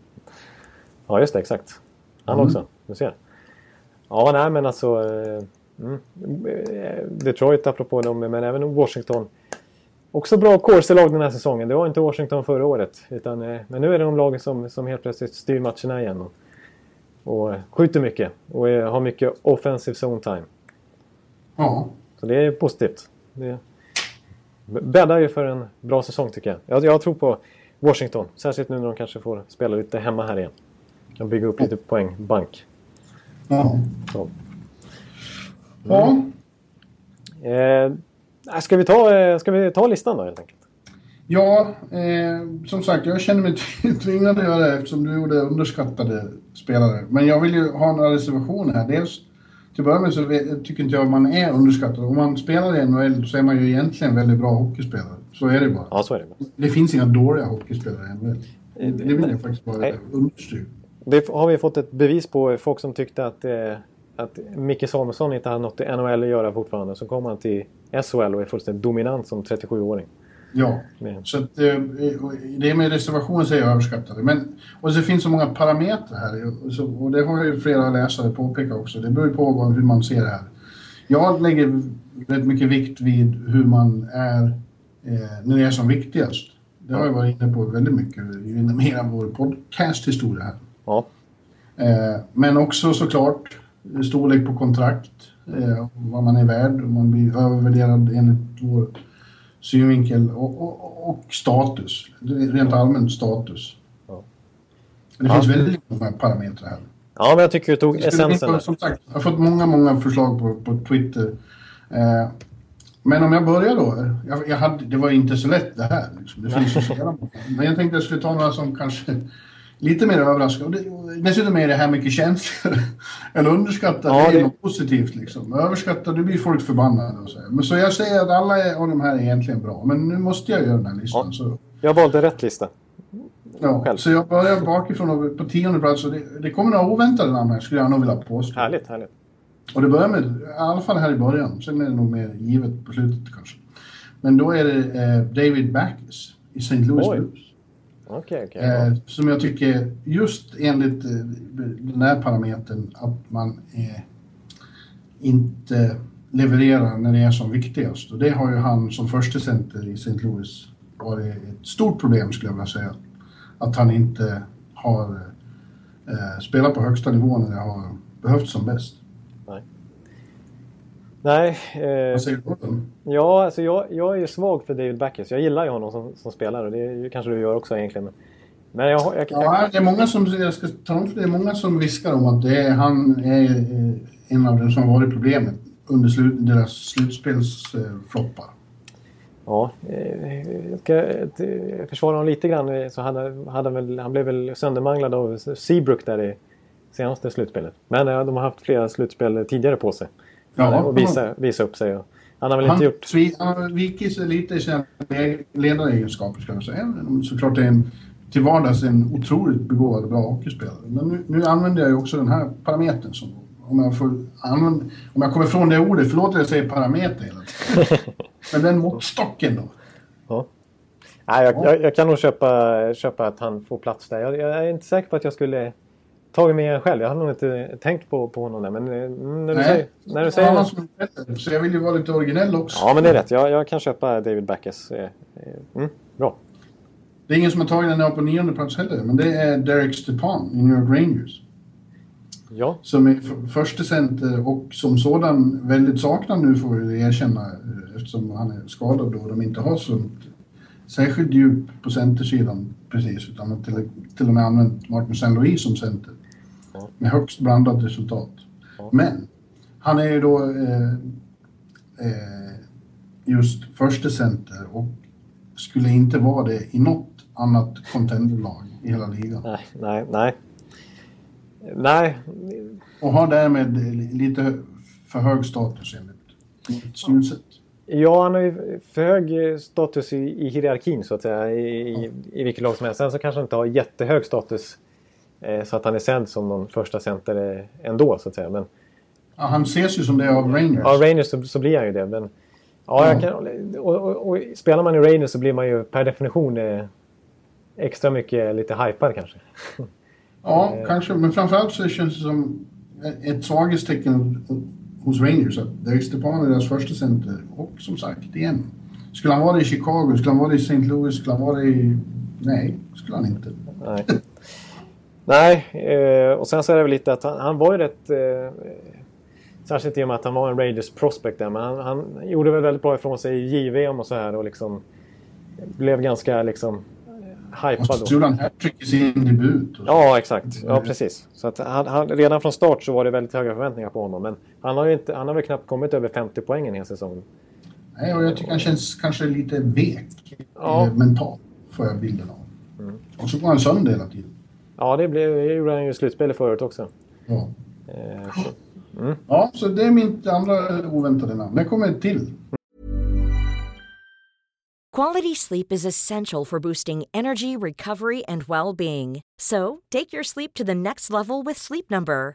Ja, just det. Exakt. Han Mm. också. Du ser. Ja, nej men alltså... eh, Mm. Eh, Detroit apropå dem, men även Washington. Också bra corsi-lag den här säsongen. Det var inte Washington förra året. Utan, eh, men nu är det de lagen som, som helt plötsligt styr matcherna igen. Och, och eh, skjuter mycket. Och eh, har mycket offensive zone time. Ja, Så det är positivt. Det bäddar ju för en bra säsong tycker jag. jag. Jag tror på Washington. Särskilt nu när de kanske får spela lite hemma här igen. Kan bygga upp lite poängbank. ja. Så. ja. Eh, ska, vi ta, eh, ska vi ta listan då helt enkelt? Ja, eh, som sagt, jag känner mig (laughs) tvingad att göra det eftersom du gjorde underskattade spelare. Men jag vill ju ha några reservationer här. Dels, till att börja med så tycker inte jag att man är underskattad. Om man spelar i NHL så är man ju egentligen väldigt bra hockeyspelare. Så är det bara. Ja, så är det. Det finns inga dåliga hockeyspelare i NHL. Det vill jag faktiskt bara understryka. Det har vi fått ett bevis på. Folk som tyckte att, eh, att Micke Samuelsson inte hade något i NHL att göra fortfarande. Så kom han till SHL och är fullständigt dominant som 37-åring. Ja, Men- så att, eh, det med reservationer säger jag överskattade. Men, och så finns så många parametrar här och, så, det har ju flera läsare påpekat också. Det beror ju på hur man ser det här. Jag lägger rätt mycket vikt vid hur man är eh, när det är som viktigast. Det har jag varit inne på väldigt mycket inom hela vår podcasthistoria här. Ja, Eh, men också såklart storlek på kontrakt, eh, vad man är värd, om man blir övervärderad enligt vår synvinkel och, och, och status, rent allmänt status. Ja. Det Ja. finns väldigt många parametrar här. ja men jag tycker du tog essensen. Som sagt, jag har fått många, många förslag på, på Twitter. Eh, men om jag börjar då. Jag, jag hade, det var inte så lätt det här. Liksom. Det finns många. (laughs) Men jag tänkte jag skulle ta några som kanske lite mer och dessutom är det här mycket känsligare. (laughs) än underskattat. Ja, det är något positivt liksom. Överskattat, då blir folk förbannade. Och så. Men så jag säger att alla av de här är egentligen bra. Men nu måste jag göra den här listan. Ja. Så, Jag valde rätt lista. ja. själv. så jag börjar bakifrån och på tionde plats. Och det, det kommer några oväntade namn här skulle jag nog vilja påstå. Härligt, härligt. Och det börjar med, i alla fall här i början, sen är det nog mer givet på slutet kanske. Men då är det eh, David Backes i St. Louis Oj. Blues. Okay, okay. Eh, som jag tycker, just enligt eh, den här parametern, att man eh, inte levererar när det är som viktigast. Och det har ju han som första center i St. Louis varit ett stort problem skulle jag vilja säga. Att han inte har eh, spelat på högsta nivå när det har behövts som bäst. Nej, eh, Vad säger du ja, alltså jag, jag är ju svag för David Backes. Jag gillar ju honom som, som spelare och det är kanske du gör också egentligen. Men, jag, jag, jag, Ja, det är många som, jag ska tala om det är många som viskar om att är, han är eh, en av dem som varit problemet under slut, deras slutspelsfloppar. Ja, eh, jag ska eh, försvara honom lite grann. Så hade, hade han, väl, han blev väl söndermanglad av Seabrook där i senaste slutspelet. Men de har haft flera slutspel tidigare på sig. Ja, och visa, visa upp sig. Han har väl han, inte gjort... svi- han har vikit sig lite i sina ledaregenskaper ska jag säga. Såklart är en, till vardags en otroligt begåvad och bra hockeyspelare. Men nu, nu använder jag ju också den här parametern som om jag, får använda, om jag kommer ifrån det ordet, förlåt att jag säger parameter hela tiden. Men den måttstocken då. Ja. Nej, jag, jag, jag kan nog köpa, köpa att han får plats där. Jag, jag är inte säker på att jag skulle tagit med en själv. Jag hade nog inte tänkt på, på honom där. Men eh, när du säger... När du Ja, säger han som är bättre. Så jag vill ju vara lite originell också. ja, men det är rätt. Jag, jag kan köpa David Backes. eh, eh, Mm, bra. Det är ingen som har tagit den här på nionde plats heller, men det är Derek Stepan i New York Rangers. Ja, Som är första center och som sådan väldigt saknad nu får vi erkänna eftersom han är skadad och de inte har sånt särskilt djup på centersidan precis utan till, till och med använt Martin St. Louis som center. Ja. Med högst blandat resultat. Ja. Men han är ju då eh, eh, just första center och skulle inte vara det i något annat contenderlag i hela ligan. nej, nej, nej. Nej, Och har därmed lite för hög status enligt mitt synsätt. Ja, han har ju för hög status i, i hierarkin så att säga. I, i, i vilket lag som helst. Sen så kanske han inte har jättehög status så att han är sedd som någon första center eh, ändå så att säga. Men Ja, han ses ju som det av Rangers. ja, Rangers så, så blir han ju det. Men, ja, jag kan, och, och, och spelar man i Rangers så blir man ju per definition eh, extra mycket lite hypad kanske. (laughs) Ja, kanske. Men framförallt så känns det som ett svaghetstecken hos Rangers att Derek Stepan är deras första center. Och som sagt, igen. Skulle han vara i Chicago, skulle han vara i St. Louis, skulle han vara i... Nej, skulle han inte. Nej. (laughs) Nej, eh, och sen så är det väl lite att han, han var ju rätt... Eh, särskilt i och med att han var en Rangers prospect där. Men han, han gjorde väl väldigt bra ifrån sig i JVM och så här och liksom... Blev ganska liksom hypad. Och så gjorde han hattrick i sin debut. Ja, exakt. Ja, precis. Så att han, han, redan från start så var det väldigt höga förväntningar på honom. Men han har, ju inte, han har väl knappt kommit över 50 poäng i en säsong. Nej, och jag tycker han känns kanske lite vek Ja. eh, mentalt, får jag bilden av. Mm. Och så går han sönder hela tiden. Ja, det, blev, det gjorde han ju i slutspelet förut också. Ja. Eh, så. ja, så det är mitt andra oväntade namn. Det kommer till. Quality sleep is essential for boosting energy, recovery, and well being. So, take your sleep to the next level with Sleep Number.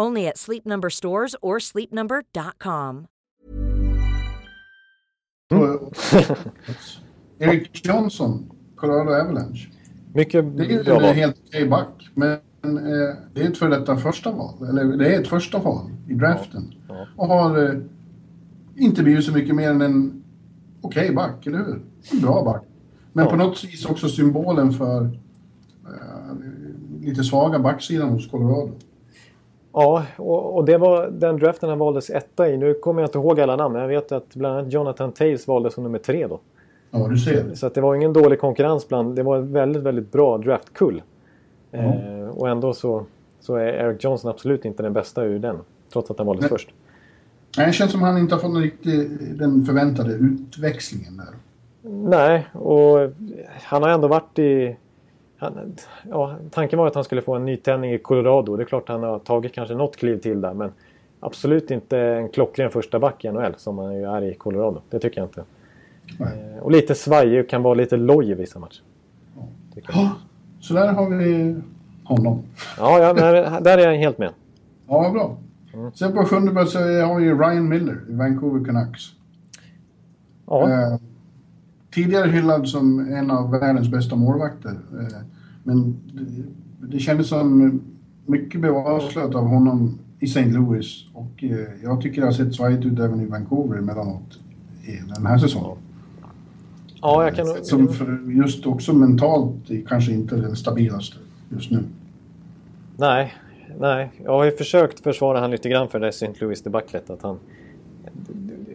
Only at Sleep Number stores or sleepnumber.com. Och- (laughs) Eric Johnson, Colorado Avalanche. mycket Det är en helt okej back. Men eh, det är ett för detta första val. Eller det är ett första val i draften. Ja. Och har eh, inte blivit så mycket mer än en okej back, eller hur? En bra back. Men Ja. på något vis också symbolen för eh, lite svaga backsidan hos Colorado. Ja, och, och det var den draften han valdes etta i. Nu kommer jag inte ihåg alla namn, men jag vet att bland annat Jonathan Taves valdes som nummer tre då. Ja, du ser. Så att det var ingen dålig konkurrens bland... Det var en väldigt, väldigt bra draftkull. Eh, och ändå så, så är Eric Johnson absolut inte den bästa ur den. Trots att han valdes Nej. först. Nej, det känns som han inte har fått någon riktig, den förväntade utväxlingen där. Nej, och han har ändå varit i... Han, ja, tanken var att han skulle få en nytändning i Colorado. Det är klart han har tagit kanske något kliv till där. Men absolut inte en klockren första back i NHL som han ju är i Colorado. Det tycker jag inte. Nej. Eh, och lite svajig och kan vara lite loj i vissa matcher. Ja, så där har vi honom. Ja, ja men där är jag helt med. Ja, bra. Sen på sjunde plats har vi Ryan Miller i Vancouver Canucks. Ja, Eh, tidigare hyllad som en av världens bästa målvakter. Eh, men det, det kändes som mycket blev avslöjat av honom i St. Louis. Och eh, jag tycker det har sett svajigt ut även i Vancouver emellanåt i den här säsongen. ja jag kan Som för just också mentalt kanske inte den stabilaste just nu. Nej, nej. Jag har ju försökt försvara han lite grann för det St. Louis debaclet. Att han...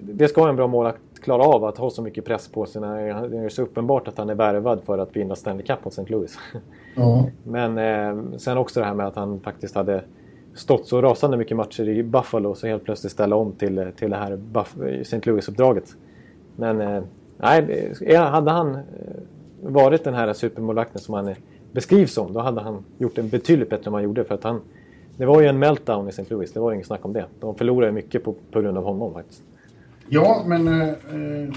Det ska en bra målvakt klara av att ha så mycket press på sig när det är så uppenbart att han är värvad för att vinna Stanley Cup mot St. Louis. Ja, (laughs) Men eh, sen också det här med att han faktiskt hade stått så rasande mycket matcher i Buffalo så helt plötsligt ställa om till, till det här St. Louis-uppdraget. Men eh, nej, hade han eh, varit den här supermålvakten som han beskrivs som då hade han gjort det betydligt bättre än man gjorde. För att han, det var ju en meltdown i St. Louis, det var inget snack om det. De förlorade mycket på, på grund av honom faktiskt. Ja men eh, eh,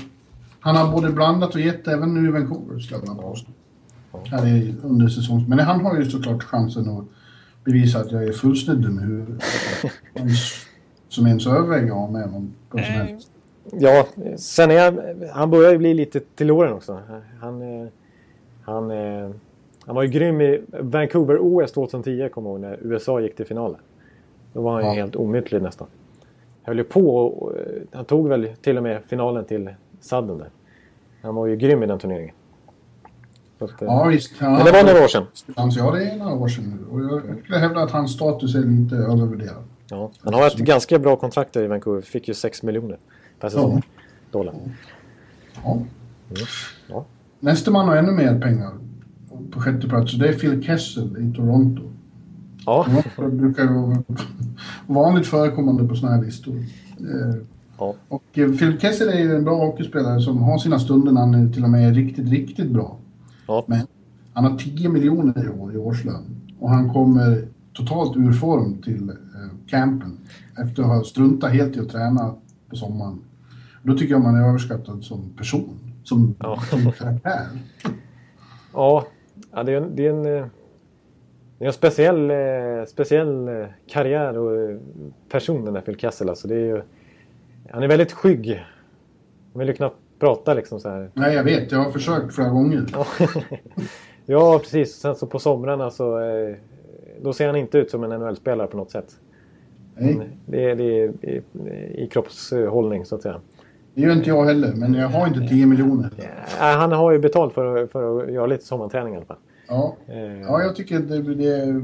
han har både blandat och gett även nu i Vancouver skulle jag vilja påstå. Här i, under säsongs... Men han har ju såklart chansen att bevisa att jag är fullständigt dum i huvudet. (laughs) Som ens överväger av med honom på som helst. Ja, sen är jag, han börjar ju bli lite till åren också. Han, eh, han, eh, han var ju grym i Vancouver-OS 2010, kommer jag ihåg, när USA gick till finalen. Då var han ju Ja. helt omytlig nästan. Höll ju på och, eh, han tog väl till och med finalen till sadden där. Han var ju grym i den turneringen. Att, eh, Ja, visst. Han Men det var några år sedan. Ja, det är några år sedan nu. Och jag skulle hävda att hans status är lite övervärderad. Ja, han har ett ganska bra kontrakt där i Vancouver. Fick ju 6 miljoner per säsong. Dollar. Ja. Ja. Nästa man har ännu mer pengar på sjätte plats. Det är Phil Kessel i Toronto. Ja. Toronto brukar ju vanligt förekommande på sådana här listor. Eh, ja. Och eh, Phil Kessel är ju en bra hockeyspelare som har sina stunder när han till och med är riktigt, riktigt bra. Ja. Men han har 10 miljoner i år i årslön. Och han kommer totalt ur form till eh, campen efter att ha struntat helt i att träna på sommaren. Då tycker jag man är överskattad som person, som, Ja. som karaktär. (laughs) Ja, ja det, är en, det, är en, det är en speciell, eh, speciell eh, karriär och eh, person den där Phil Kessel. Alltså det är ju, han är väldigt skygg. Han vill ju knappt prata liksom så här. Nej, jag vet. Jag har försökt flera gånger. Ja, (laughs) precis. Sen så på somrarna så då ser han inte ut som en NHL-spelare på något sätt. Nej, Det är, det är i, i kroppshållning så att säga. det gör inte jag heller, men jag har inte 10 miljoner. Han har ju betalt för, att- för att göra lite sommarträning i alla fall. Ja, Eh, ja jag tycker det, det,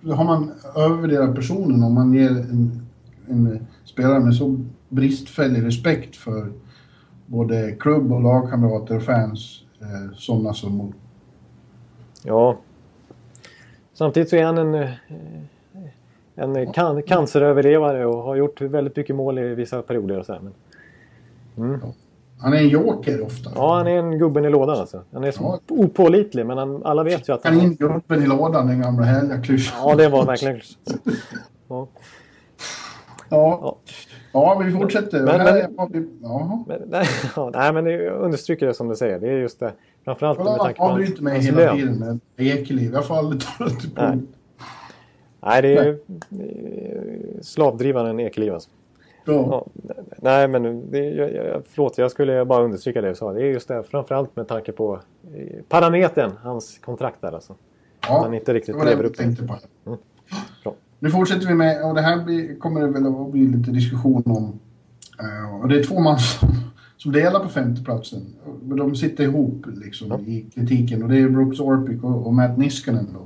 det har man övervärderat personen om man ger en, en spelare med så bristfällig respekt för både klubb och lagkamrater och fans, eh, sådana som Ja. Samtidigt så är han en, eh, en can canceröverlevare och har gjort väldigt mycket mål i vissa perioder. Och så här. Men, Han är en joker ofta. ja, han är en gubben i lådan alltså. Han är Ja. opålitlig men han, alla vet ju att Han in han... gubben i lådan, den gamla härliga klyschan. Ja, det var verkligen... Ja. Ja. ja, men vi fortsätter. Men- men- vi, jaha. Men, nej, (laughs) ja, nej, men det understryker det som du säger. Det är just det. Framförallt med Kolla, tanke på avbryter mig hans hela lön. tiden med Ekeliv. Jag får aldrig det till Nej. Nej, det är slavdrivaren Ekeliv alltså. Ja. Ja, nej, men det, jag, jag, förlåt, jag skulle bara understryka det jag sa. Det är just det, framförallt med tanke på eh, parametern, hans kontrakt där alltså. Ja, Han inte riktigt det var det jag tänkte på. Bra. Nu fortsätter vi med, och det här blir, kommer det väl att bli lite diskussion om. eh, och det är två man (laughs) som, som delar på femteplatsen. De sitter ihop liksom i kritiken och det är Brooks Orpik och, och Matt Niskanen då.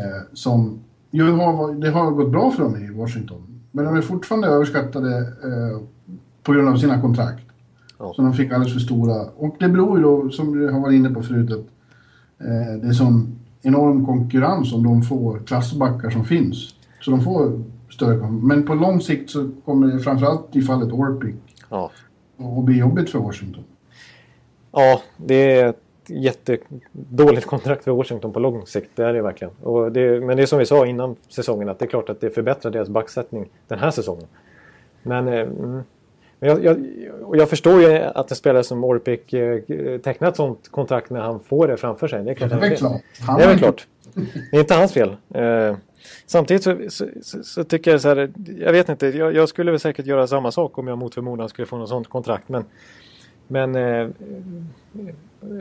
Eh, som ju har, det har gått bra för dem i Washington. Men de är fortfarande överskattade eh, på grund av sina kontrakt. Ja. Så de fick alldeles för stora. Och det beror ju då, som du har varit inne på förut, att eh, det är sån enorm konkurrens om de få klassbackar som finns. Så de får större kon- Men på lång sikt så kommer det framförallt i fallet Orpik Ja. att bli jobbigt för Washington. ja, det är jättedåligt kontrakt för Washington på lång sikt. Det är det verkligen. Det, men det är som vi sa innan säsongen att det är klart att det förbättrar deras backsättning den här säsongen. Men, eh, mm, men jag, jag, jag förstår ju att en spelare som Orpik eh, tecknar ett sånt kontrakt när han får det framför sig. Det är Det klart är väl det. klart. Han Det är väl klart. Det är inte hans fel. Eh, samtidigt så, så, så, så tycker jag så här, jag vet inte, jag, jag skulle väl säkert göra samma sak om jag mot förmodan skulle få något sånt kontrakt. Men, men eh,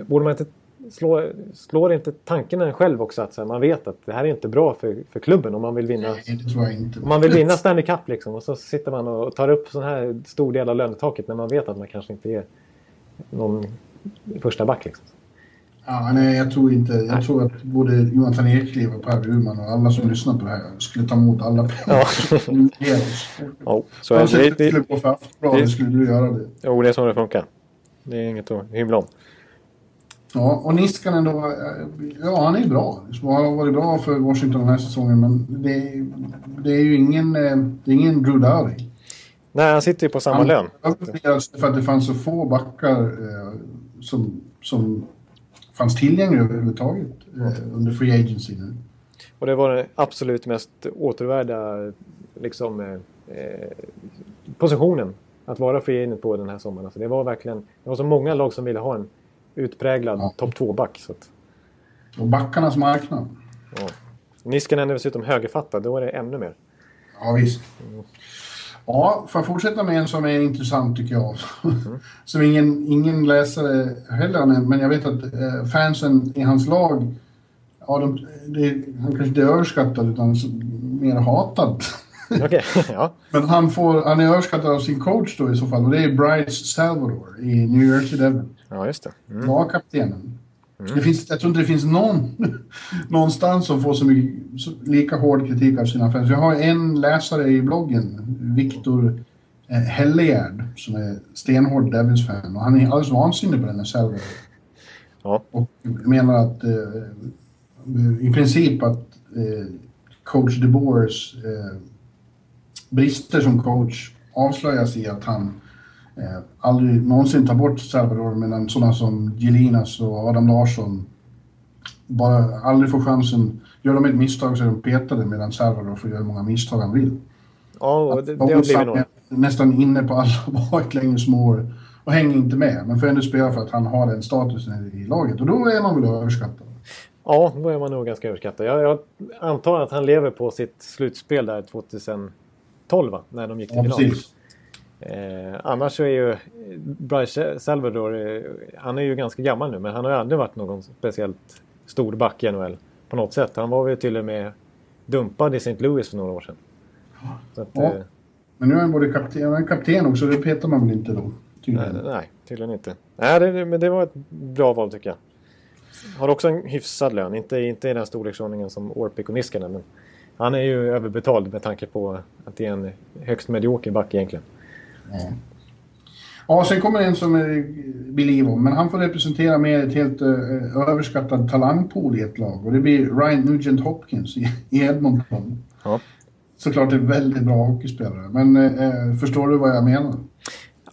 borde man inte slå, slår inte tanken en själv också att här, man vet att det här är inte bra för, för klubben om man vill vinna. Nej, det tror jag inte. Om man vill vinna Stanley Cup liksom och så sitter man och tar upp sån här stor del av lönetaket när man vet att man kanske inte är någon första back liksom. Ja, nej, jag tror inte. Jag tror att både Jonathan Ekliv och Per Bjurman och alla som lyssnar på det här skulle ta emot alla pengar. (laughs) Ja, så är det, om det skulle det, gå för Aftonbladet det- skulle du göra det. jo, det är så det funkar. Det är inget att hymla om. Ja, och Niskanen då, eh, ja han är bra. Han har varit bra för Washington den här säsongen, men det, det är ju ingen, eh, det är ingen Drew Doughty. Nej, han sitter ju på samma Han lön. för att det fanns så få backar eh, som, som fanns tillgängliga överhuvudtaget eh, under free agency nu. Och det var den absolut mest återvärda liksom, eh, eh, positionen att vara free agent på den här sommaren. Alltså det var verkligen det var så många lag som ville ha en utpräglad Ja. topp 2-back. Så att, Och backarnas marknad. ja. Niskanen är dessutom högerfattad, då är det ännu mer. Ja, visst. Ja, får jag fortsätta med en som är intressant tycker jag. (laughs) som ingen, ingen läsare heller nämnt, men jag vet att eh, fansen i hans lag, ja, de, det, han kanske inte är överskattad utan mer hatad. (laughs) Okej, ja. men han, får, han är överskattad av sin coach då i så fall och det är Bryce Salvador i New Jersey Devil. ja, just det. Mm. Lagkaptenen. Det finns, jag tror inte det finns någon (laughs) någonstans som får så mycket, så, lika hård kritik av sina fans. Jag har en läsare i bloggen, Viktor eh, Hellegärd, som är stenhård Devils-fan och han är alldeles vansinnig på den här Salvador. Ja. Och menar att eh, i princip att eh, coach DeBoers eh, brister som coach avslöjas i att han eh, aldrig någonsin tar bort Salvador medan sådana som Gelinas och Adam Larsson bara aldrig får chansen gör de ett misstag så är de petade medan Salvador får göra hur många misstag han vill. Ja, det, det har blivit några. Nästan inne på alla (laughs) baklängesmål och hänger inte med. Men får ändå spela för att han har den statusen i laget och då är man väl överskattad. Ja, då är man nog ganska överskattad. Jag, jag antar att han lever på sitt slutspel där 2012, va? när de gick till ja, final. Eh, annars så är ju Bryce Salvador, eh, han är ju ganska gammal nu men han har ju aldrig varit någon speciellt stor back i NHL på något sätt. Han var väl till och med dumpad i St. Louis för några år sedan. Att, ja. eh, men nu är han både kapten, han kapten också, det petar man väl inte då? Tydligen. Nej, nej, tydligen inte. Nej, det, men det var ett bra val tycker jag. Har också en hyfsad lön, inte, inte i den storleksordningen som Orpik och Niskanen. Men han är ju överbetald med tanke på att det är en högst medioker back egentligen. Ja. Ja, sen kommer en som är Believe men han får representera mer ett helt uh, överskattad talangpool i ett lag och det blir Ryan Nugent Hopkins i, i Edmonton. Ja. Såklart en väldigt bra hockeyspelare, men uh, förstår du vad jag menar?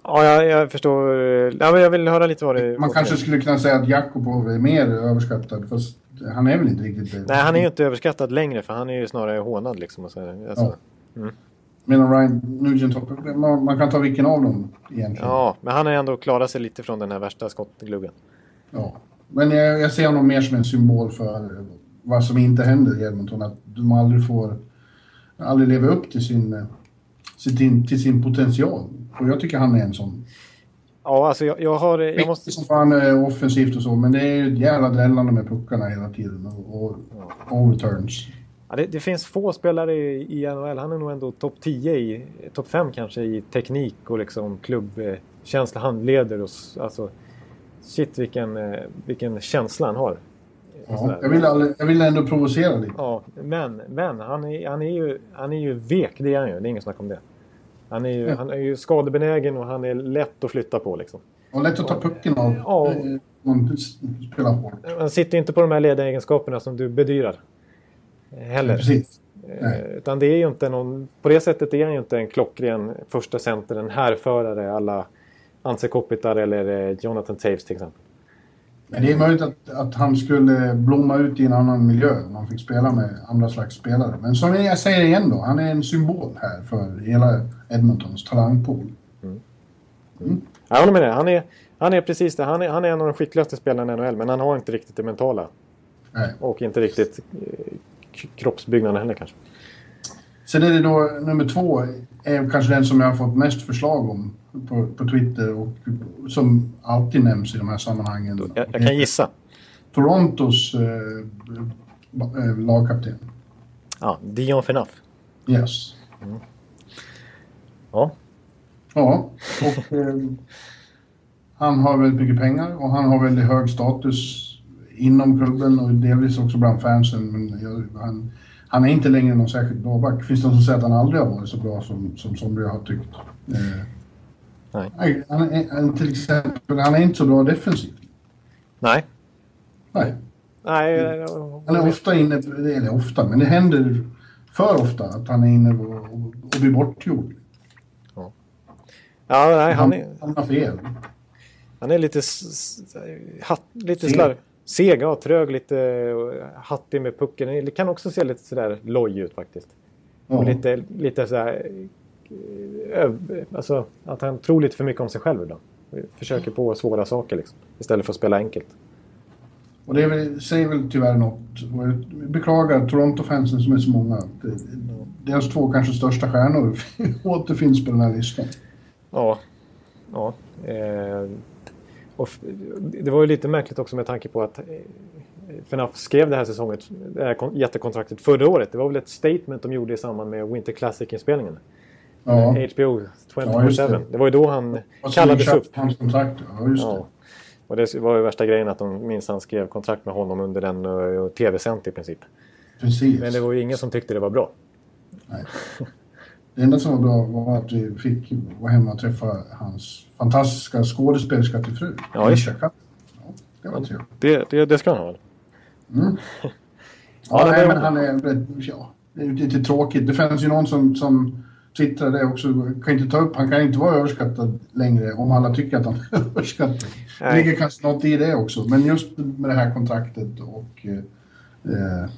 Ja, jag, jag förstår. Ja, men jag vill höra lite vad det Man kanske skulle kunna säga att Jakubov är mer överskattad, fast han är väl inte riktigt. Nej, han är ju inte överskattad längre, för han är ju snarare hånad liksom. Alltså. ja. mm. Medan Ryan Nugent, man, man kan ta vilken av dem egentligen. Ja, men han har ändå klarat sig lite från den här värsta skottgluggen. Ja, men jag, jag ser honom mer som en symbol för vad som inte händer i Edmonton. Att de aldrig får, aldrig lever upp till sin, sin, till sin potential. Och jag tycker han är en sån. Ja, alltså jag, jag har... Jag måste... Som fan är offensivt och så, men det är ju jävla drällande med puckarna hela tiden och, och overturns. Ja, det, det, finns få spelare i, i NHL. Han är nog ändå topp 10 i, topp 5 kanske i teknik och liksom klubbkänsla. Han leder oss. Alltså, shit vilken, eh, vilken känsla han har. Ja, jag, vill aldrig, jag vill ändå provocera lite. Ja, men, men han, är, han, är ju, han är ju vek, det är han ju. Det är ingen snack om det. Han är ju, han är ju skadebenägen och han är lätt att flytta på liksom. Och lätt att ta pucken av. Ja. Man spelar hårt. Han sitter inte på de här ledaregenskaperna som du bedyrar. Heller. precis. Nej. Eh, utan det är ju inte någon... På det sättet är han ju inte en klockren första center, en härförare alla Anse Kopitar eller eh, Jonathan Taves till exempel. Men det är möjligt att, att han skulle blomma ut i en annan miljö om han fick spela med andra slags spelare. Men som jag säger igen då, han är en symbol här för hela Edmontons talangpool. Mm. Mm. Jag håller med dig. Han är, han är precis det. Han är, han är en av de skickligaste spelarna i NHL, men han har inte riktigt det mentala. Nej. Och inte riktigt eh, kroppsbyggnaden heller kanske. Sen är det då nummer två, är kanske den som jag har fått mest förslag om på, på Twitter och som alltid nämns i de här sammanhangen. Jag, jag kan gissa. Torontos eh, eh lagkapten. Ja, Dion Phaneuf. Yes. Mm. Ja. Ja, och eh, han har väldigt mycket pengar och han har väldigt hög status inom klubben och delvis också bland fansen. Men jag, han, han är inte längre någon särskilt bra back. Finns det någon som säger att han aldrig har varit så bra som, som somliga har tyckt? Eh, Nej. Han, han, till exempel, han är inte så bra defensivt. Nej. Nej. Nej. Han är ofta inne, eller ofta, men det händer för ofta att han är inne och, och, och blir bortgjord. Ja, ja nej, han, han är... Han har fel. Han är lite, hatt, lite slarv. Seg, ja, trög, lite hattig med pucken. Det kan också se lite sådär loj ut faktiskt. Ja. Och lite, lite sådär... Alltså att han tror lite för mycket om sig själv ibland. Försöker på svåra saker liksom. Istället för att spela enkelt. Och det väl, säger väl tyvärr något. Och jag beklagar Toronto-fansen som är så många. Deras två kanske största stjärnor (laughs) återfinns på den här listan. Ja. Ja. Eh, och det var ju lite märkligt också med tanke på att eh, FNAF skrev det här säsongen, det här jättekontraktet förra året. Det var väl ett statement de gjorde i samband med Winter Classic-inspelningen. Ja. HBO 24-7. Ja, det. det. var ju då han kallades upp. Hans kontrakt, ja just ja. det. Och det var ju värsta grejen att de minst han skrev kontrakt med honom under den uh, tv-sänt i princip. Precis. Men det var ju ingen som tyckte det var bra. Nej. (laughs) Det enda som var bra var att vi fick vara hemma och träffa hans fantastiska skådespelerska till fru. Ja, just det. Det var trevligt. Det, det, det ska han ha. Mm. (laughs) Ja, ja nej, men han är... Ja, det är lite tråkigt. Det fanns ju någon som, som twittrade också. Kan inte ta upp, han kan inte vara överskattad längre om alla tycker att han är (laughs) överskattad. Nej. Det ligger kanske något i det också. Men just med det här kontraktet och... Eh,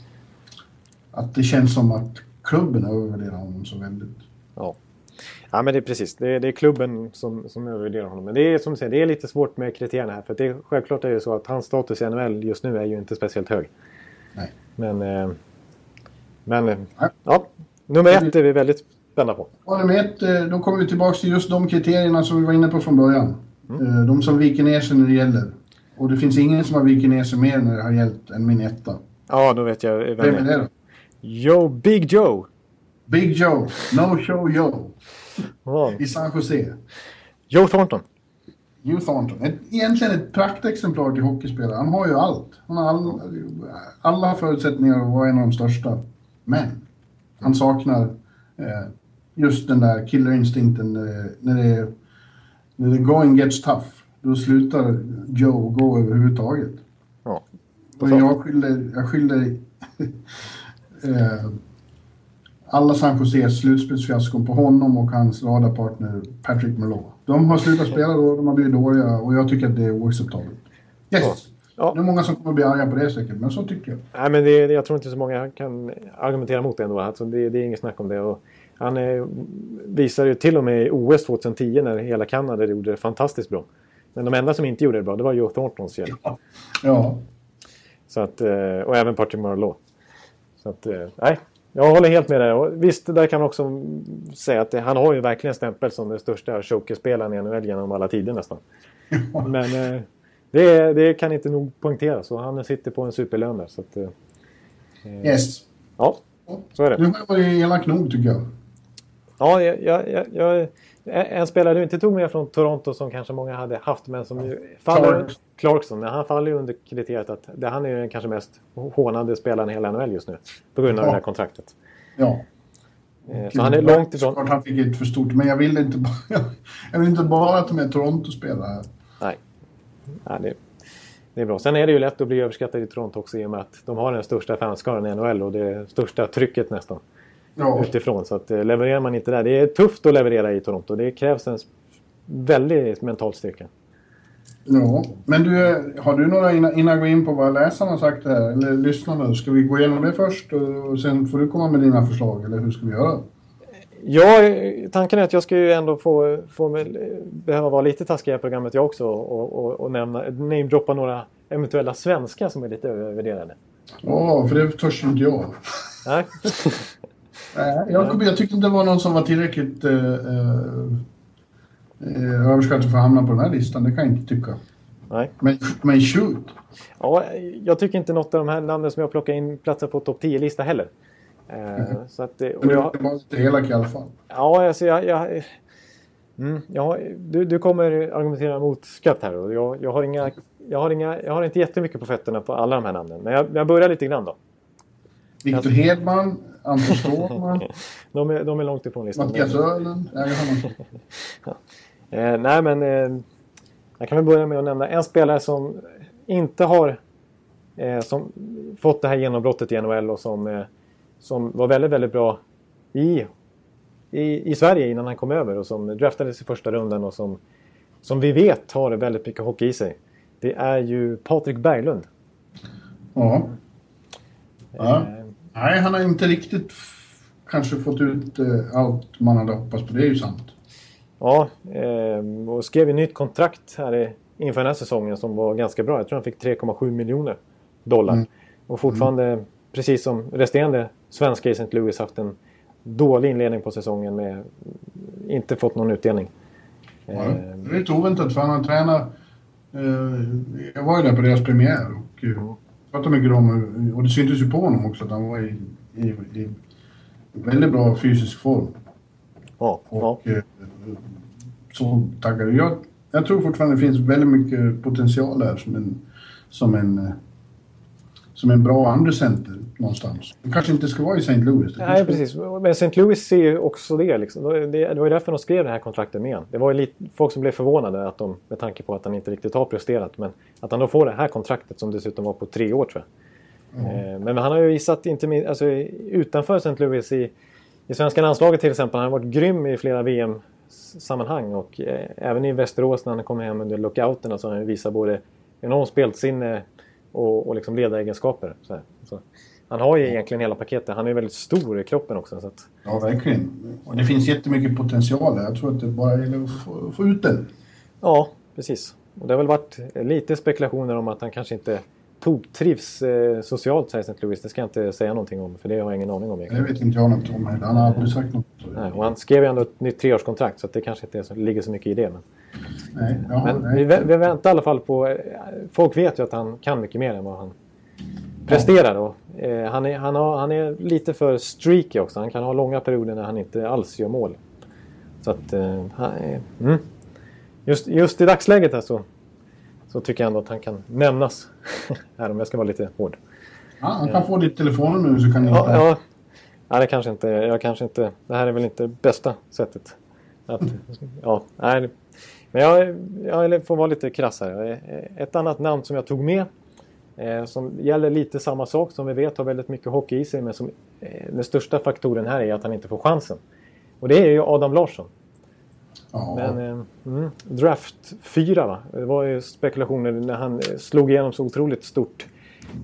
att det känns som att klubben övervärderar honom så väldigt. Ja. Ja, men det är precis. Det är, det är klubben som, som övervärderar honom. Men det är som du säger, det är lite svårt med kriterierna här. För det är, självklart är det så att hans status i NHL just nu är ju inte speciellt hög. Nej. Men, eh, men eh, ja, nummer ett är vi väldigt spända på. Och nummer ett, eh, då kommer vi tillbaka till just de kriterierna som vi var inne på från början. Mm. De som viker ner sig när det gäller. Och det finns ingen som har vikit ner sig mer när det har gällt än min etta. Ja, då vet jag vem, vem är det då? Joe, Big Joe! Big Joe, No Show Joe. I San Jose. Joe Thornton. Joe Thornton. Ett, egentligen ett praktexemplar till hockeyspelare. Han har ju allt. Han har all, alla förutsättningar att vara en av de största. Men han saknar eh, just den där killerinstinkten eh, när det är när the going gets tough. Då slutar Joe gå överhuvudtaget. Ja. Och jag skyller, jag skyller (laughs) eh, alla San Joses slutspelsfiaskon på honom och hans radarpartner Patrick Merlot. De har slutat spela då, de har blivit dåliga och jag tycker att det är oacceptabelt. Yes! Ja. Ja. Det är många som kommer att bli arga på det säkert, men så tycker jag. Nej, men det, jag tror inte så många kan argumentera mot det ändå. Alltså, det, det är inget snack om det. Och han är, visade ju till och med i OS 2010 när hela Kanada gjorde det fantastiskt bra. Men de enda som inte gjorde det bra, det var Joe Thorntons hjälp. Ja. ja. Så att, eh, och även Patrick Marleau. Så att, eh, nej, jag håller helt med dig. Och visst, där kan man också säga att det, han har ju verkligen stämpel som den största chokerspelaren i NHL genom alla tider nästan. (laughs) Men eh, det, det, kan inte nog poängteras och han sitter på en superlön där. Så att, eh, yes. Ja, så är det. Du var ju elak nog tycker jag. Ja, jag, jag, jag, en spelare du inte tog med från Toronto som kanske många hade haft men som ju faller... Clark. Clarkson. Han faller ju under kriteriet att det, han är den kanske mest hånade spelaren i hela NHL just nu. På grund av ja. det här kontraktet. Ja. Eh, så han är långt ifrån... Såklart han fick ett för stort, men jag vill inte bara, (laughs) jag vill inte bara ta med Toronto-spelare. Nej. Nej det, det är bra. Sen är det ju lätt att bli överskattad i Toronto också i och med att de har den största fanskaran i NHL och det största trycket nästan ja. utifrån. Så att, eh, levererar man inte där. Det är tufft att leverera i Toronto. Det krävs en väldig mental styrka. Ja, men du, har du några innan, innan jag går in på vad läsarna har sagt här, eller lyssnarna, ska vi gå igenom det först och sen får du komma med dina förslag, eller hur ska vi göra? Ja, tanken är att jag ska ju ändå få, få behöva vara lite taskig i programmet jag också och, och, och nämna, namedroppa några eventuella svenskar som är lite övervärderade. Ja, för det törs inte jag. Nej. (laughs) jag, jag tyckte inte det var någon som var tillräckligt uh, uh, överskattad för att hamna på den här listan. Det kan jag inte tycka. Nej. Men, men shoot! Ja, jag tycker inte något av de här namnen som jag plockar in platsar på topp 10-lista heller. Mm. Så att, och jag, du var elak i alla fall. Ja, alltså jag... jag mm, ja, du, du kommer argumentera mot skatt här och jag, jag, har inga, jag, har inga, jag har inte jättemycket på fötterna på alla de här namnen. Men jag, jag börjar lite grann då. Viktor alltså, Hedman, Anton Stålman. (laughs) de, är, de är långt ifrån listan. Mattias Öhlund. (laughs) ja. eh, nej, men eh, jag kan väl börja med att nämna en spelare som inte har eh, som fått det här genombrottet i NHL och som, eh, som var väldigt, väldigt bra i, i, i Sverige innan han kom över och som draftades i första rundan och som, som vi vet har väldigt mycket hockey i sig. Det är ju Patrik Berglund. Ja. Eh, Nej, han har inte riktigt kanske fått ut eh, allt man hade hoppats på. Det är ju sant. Ja, eh, och skrev ett nytt kontrakt här inför den här säsongen som var ganska bra. Jag tror han fick 3,7 miljoner dollar. Mm. Och fortfarande, mm. precis som resterande svenska i St. Louis, haft en dålig inledning på säsongen med inte fått någon utdelning. Ja, det är lite oväntat för han har tränat... Eh, jag var ju där på deras premiär och pratade mycket om, och det syntes ju på honom också, att han var i, i, i väldigt bra fysisk form. Ja, och ja. Eh, så taggad. Jag, jag tror fortfarande det finns väldigt mycket potential där som en, som en, eh, som en bra andrecenter någonstans. Det kanske inte ska vara i St. Louis. Nej, precis. Men St. Louis ser ju också det, liksom. det. Det var ju därför de skrev det här kontraktet med Det var ju lite, folk som blev förvånade att de, med tanke på att han inte riktigt har presterat. Men att han då får det här kontraktet som dessutom var på tre år tror jag. Mm. Men han har ju visat, inte minst, alltså, utanför St. Louis i, i svenska landslaget till exempel. Han har varit grym i flera VM-sammanhang och eh, även i Västerås när han kom hem under lockouterna så har han visat både enormt spelsinne och, och liksom ledaregenskaper. Så, så han har ju egentligen hela paketet. Han är väldigt stor i kroppen också. Så att... Ja, verkligen. Och det finns jättemycket potential där. Jag tror att det bara gäller att få, få ut den. Ja, precis. Och det har väl varit lite spekulationer om att han kanske inte toktrivs eh, socialt här i St. Louis. Det ska jag inte säga någonting om, för det har jag ingen aning om. Det vet inte jag något om heller. Han har aldrig sagt något. Nej, och han skrev ju ändå ett nytt treårskontrakt, så det kanske inte så, ligger så mycket i det. Men, nej, ja, men nej. Vi, vi väntar i alla fall på... eh, Folk vet ju att han kan mycket mer än vad han presterar. Och, eh, han, är, han, har, han är lite för streaky också. Han kan ha långa perioder när han inte alls gör mål. Så att... Eh, han, mm. just, just i dagsläget här så, så tycker jag ändå att han kan nämnas. (laughs) här om jag ska vara lite hård. Ja, han kan få ditt telefonnummer nu så kan ni Ja, ja. ja det kanske inte... Jag kanske inte... Det här är väl inte bästa sättet. Att, (laughs) ja, nej. Men jag, jag får vara lite krass här. Ett annat namn som jag tog med eh, som gäller lite samma sak som vi vet har väldigt mycket hockey i sig men som eh, den största faktoren här är att han inte får chansen. Och det är ju Adam Larsson. Ja. Men eh, mm, draft 4 va? Det var ju spekulationer när han slog igenom så otroligt stort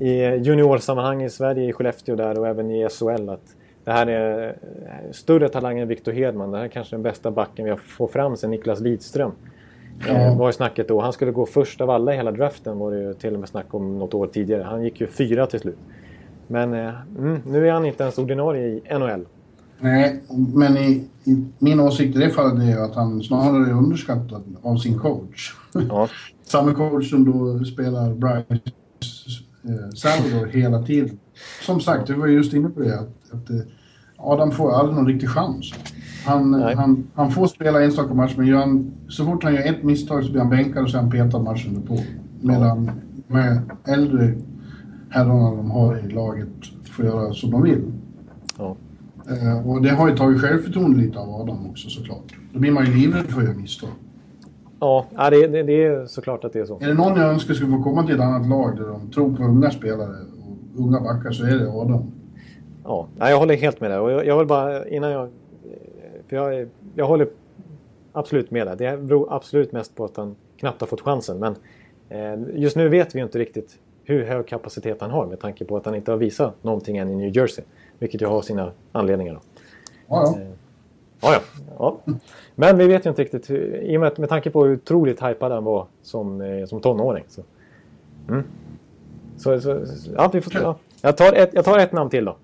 i juniorsammanhang i Sverige, i Skellefteå där och även i SHL. Att det här är eh, större talang än Victor Hedman. Det här är kanske den bästa backen vi har fått fram sen Niklas Lidström. Ja. Eh, var ju snacket då. Han skulle gå först av alla i hela draften var det ju till och med snack om något år tidigare. Han gick ju fyra till slut. Men eh, mm, nu är han inte ens ordinarie i NHL. Nej, men i, i min åsikt i det fallet är att han snarare är underskattad av sin coach. Ja, (laughs) Samma coach som då spelar Bryce eh, Salvador hela tiden. Som sagt, jag var just inne på det, att, att eh, Adam får aldrig någon riktig chans. Han, Nej. han, han får spela enstaka matcher, men han, så fort han gör ett misstag så blir han bänkad och så är han petad matchen på. Medan med äldre herrarna de har i laget får göra som de vill. ja. Eh, och det har ju tagit självförtroende lite av Adam också såklart. Då blir man ju livrädd för att göra misstag. ja det, det, det är såklart att det är så. Är det någon jag önskar skulle få komma till ett annat lag där de tror på unga spelare och unga backar så är det Adam. Ja, jag håller helt med där. Och jag, jag vill bara innan jag... För jag, jag håller absolut med där. Det beror absolut mest på att han knappt har fått chansen. Men eh, just nu vet vi inte riktigt hur hög kapacitet han har med tanke på att han inte har visat någonting än i New Jersey. Vilket ju har sina anledningar. Då. Ja, ja. Ja, ja. Men vi vet ju inte riktigt. Hur, I och med, med tanke på hur otroligt hypad han var som, eh, som tonåring. Så. Mm. Så, så, ja, vi får, ja. jag, tar ett, jag tar ett namn till då.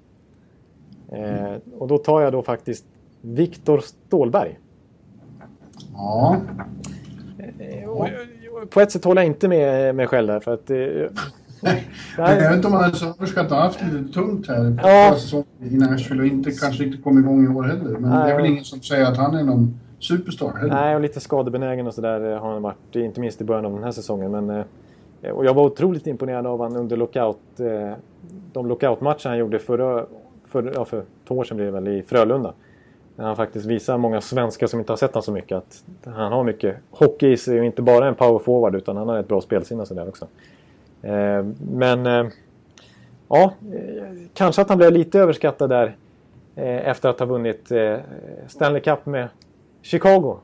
Eh, och då tar jag då faktiskt Viktor Stålberg. ja. Och, på ett sätt håller jag inte med mig själv där. För att, eh, jag vet inte om han. Han har haft lite tungt här Ja. i Nashville och inte kanske inte kom igång i år heller. Men det är väl Nej. ingen som säger att han är någon superstar heller. Nej, och lite skadebenägen och sådär har han varit. Inte minst i början av den här säsongen. Men, eh, och jag var otroligt imponerad av han under lockout, eh, de lockoutmatcher han gjorde förra, för, ja, för två år sedan blev det väl, i Frölunda. När han faktiskt visar många svenskar som inte har sett honom så mycket att han har mycket hockey i sig och inte bara en power forward utan han har ett bra spelsinne och sådär också. Eh, men eh, ja, eh, kanske att han blev lite överskattad där efter att ha vunnit Stanley Cup med Chicago.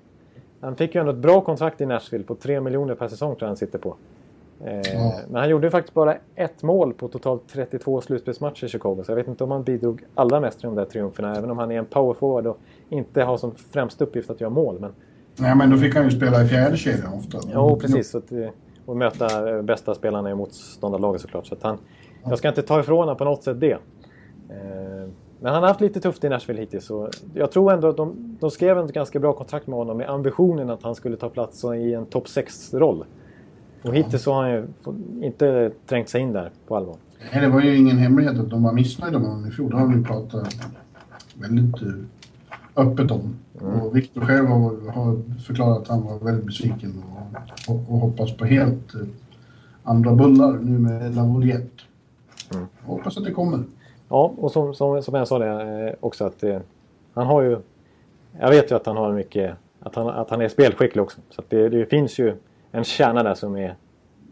Han fick ju ändå ett bra kontrakt i Nashville på 3 miljoner per säsong tror jag han sitter på. Ja. Men han gjorde faktiskt bara ett mål på totalt 32 slutspelsmatcher i Chicago. Så jag vet inte om han bidrog allra mest till de där triumferna. Även om han är en powerforward och inte har som främsta uppgift att göra mål. Men, Nej, men då fick han ju spela i fjärde kedjan ofta. jo, precis. Så att, och möta eh, bästa spelarna i motståndarlaget såklart. Så han, jag ska inte ta ifrån honom på något sätt det. Eh, Men han har haft lite tufft i Nashville hittills. Så jag tror ändå att de, de skrev ett ganska bra kontrakt med honom med ambitionen att han skulle ta plats i en topp 6-roll. Och hittills så har han ju inte trängt sig in där på allvar. Nej, det var ju ingen hemlighet att de var missnöjda med honom i fjol. Det har vi pratat väldigt eh, öppet om. Och Viktor själv har, har förklarat att han var väldigt besviken och, och, och hoppas på helt eh, andra bullar nu med Lavoliette. Mm. Hoppas att det kommer. Ja, och som, som, som jag sa det eh, också att eh, han har ju... Jag vet ju att han har mycket... Att han, att han är spelskicklig också. Så att det, det finns ju en kärna där som är,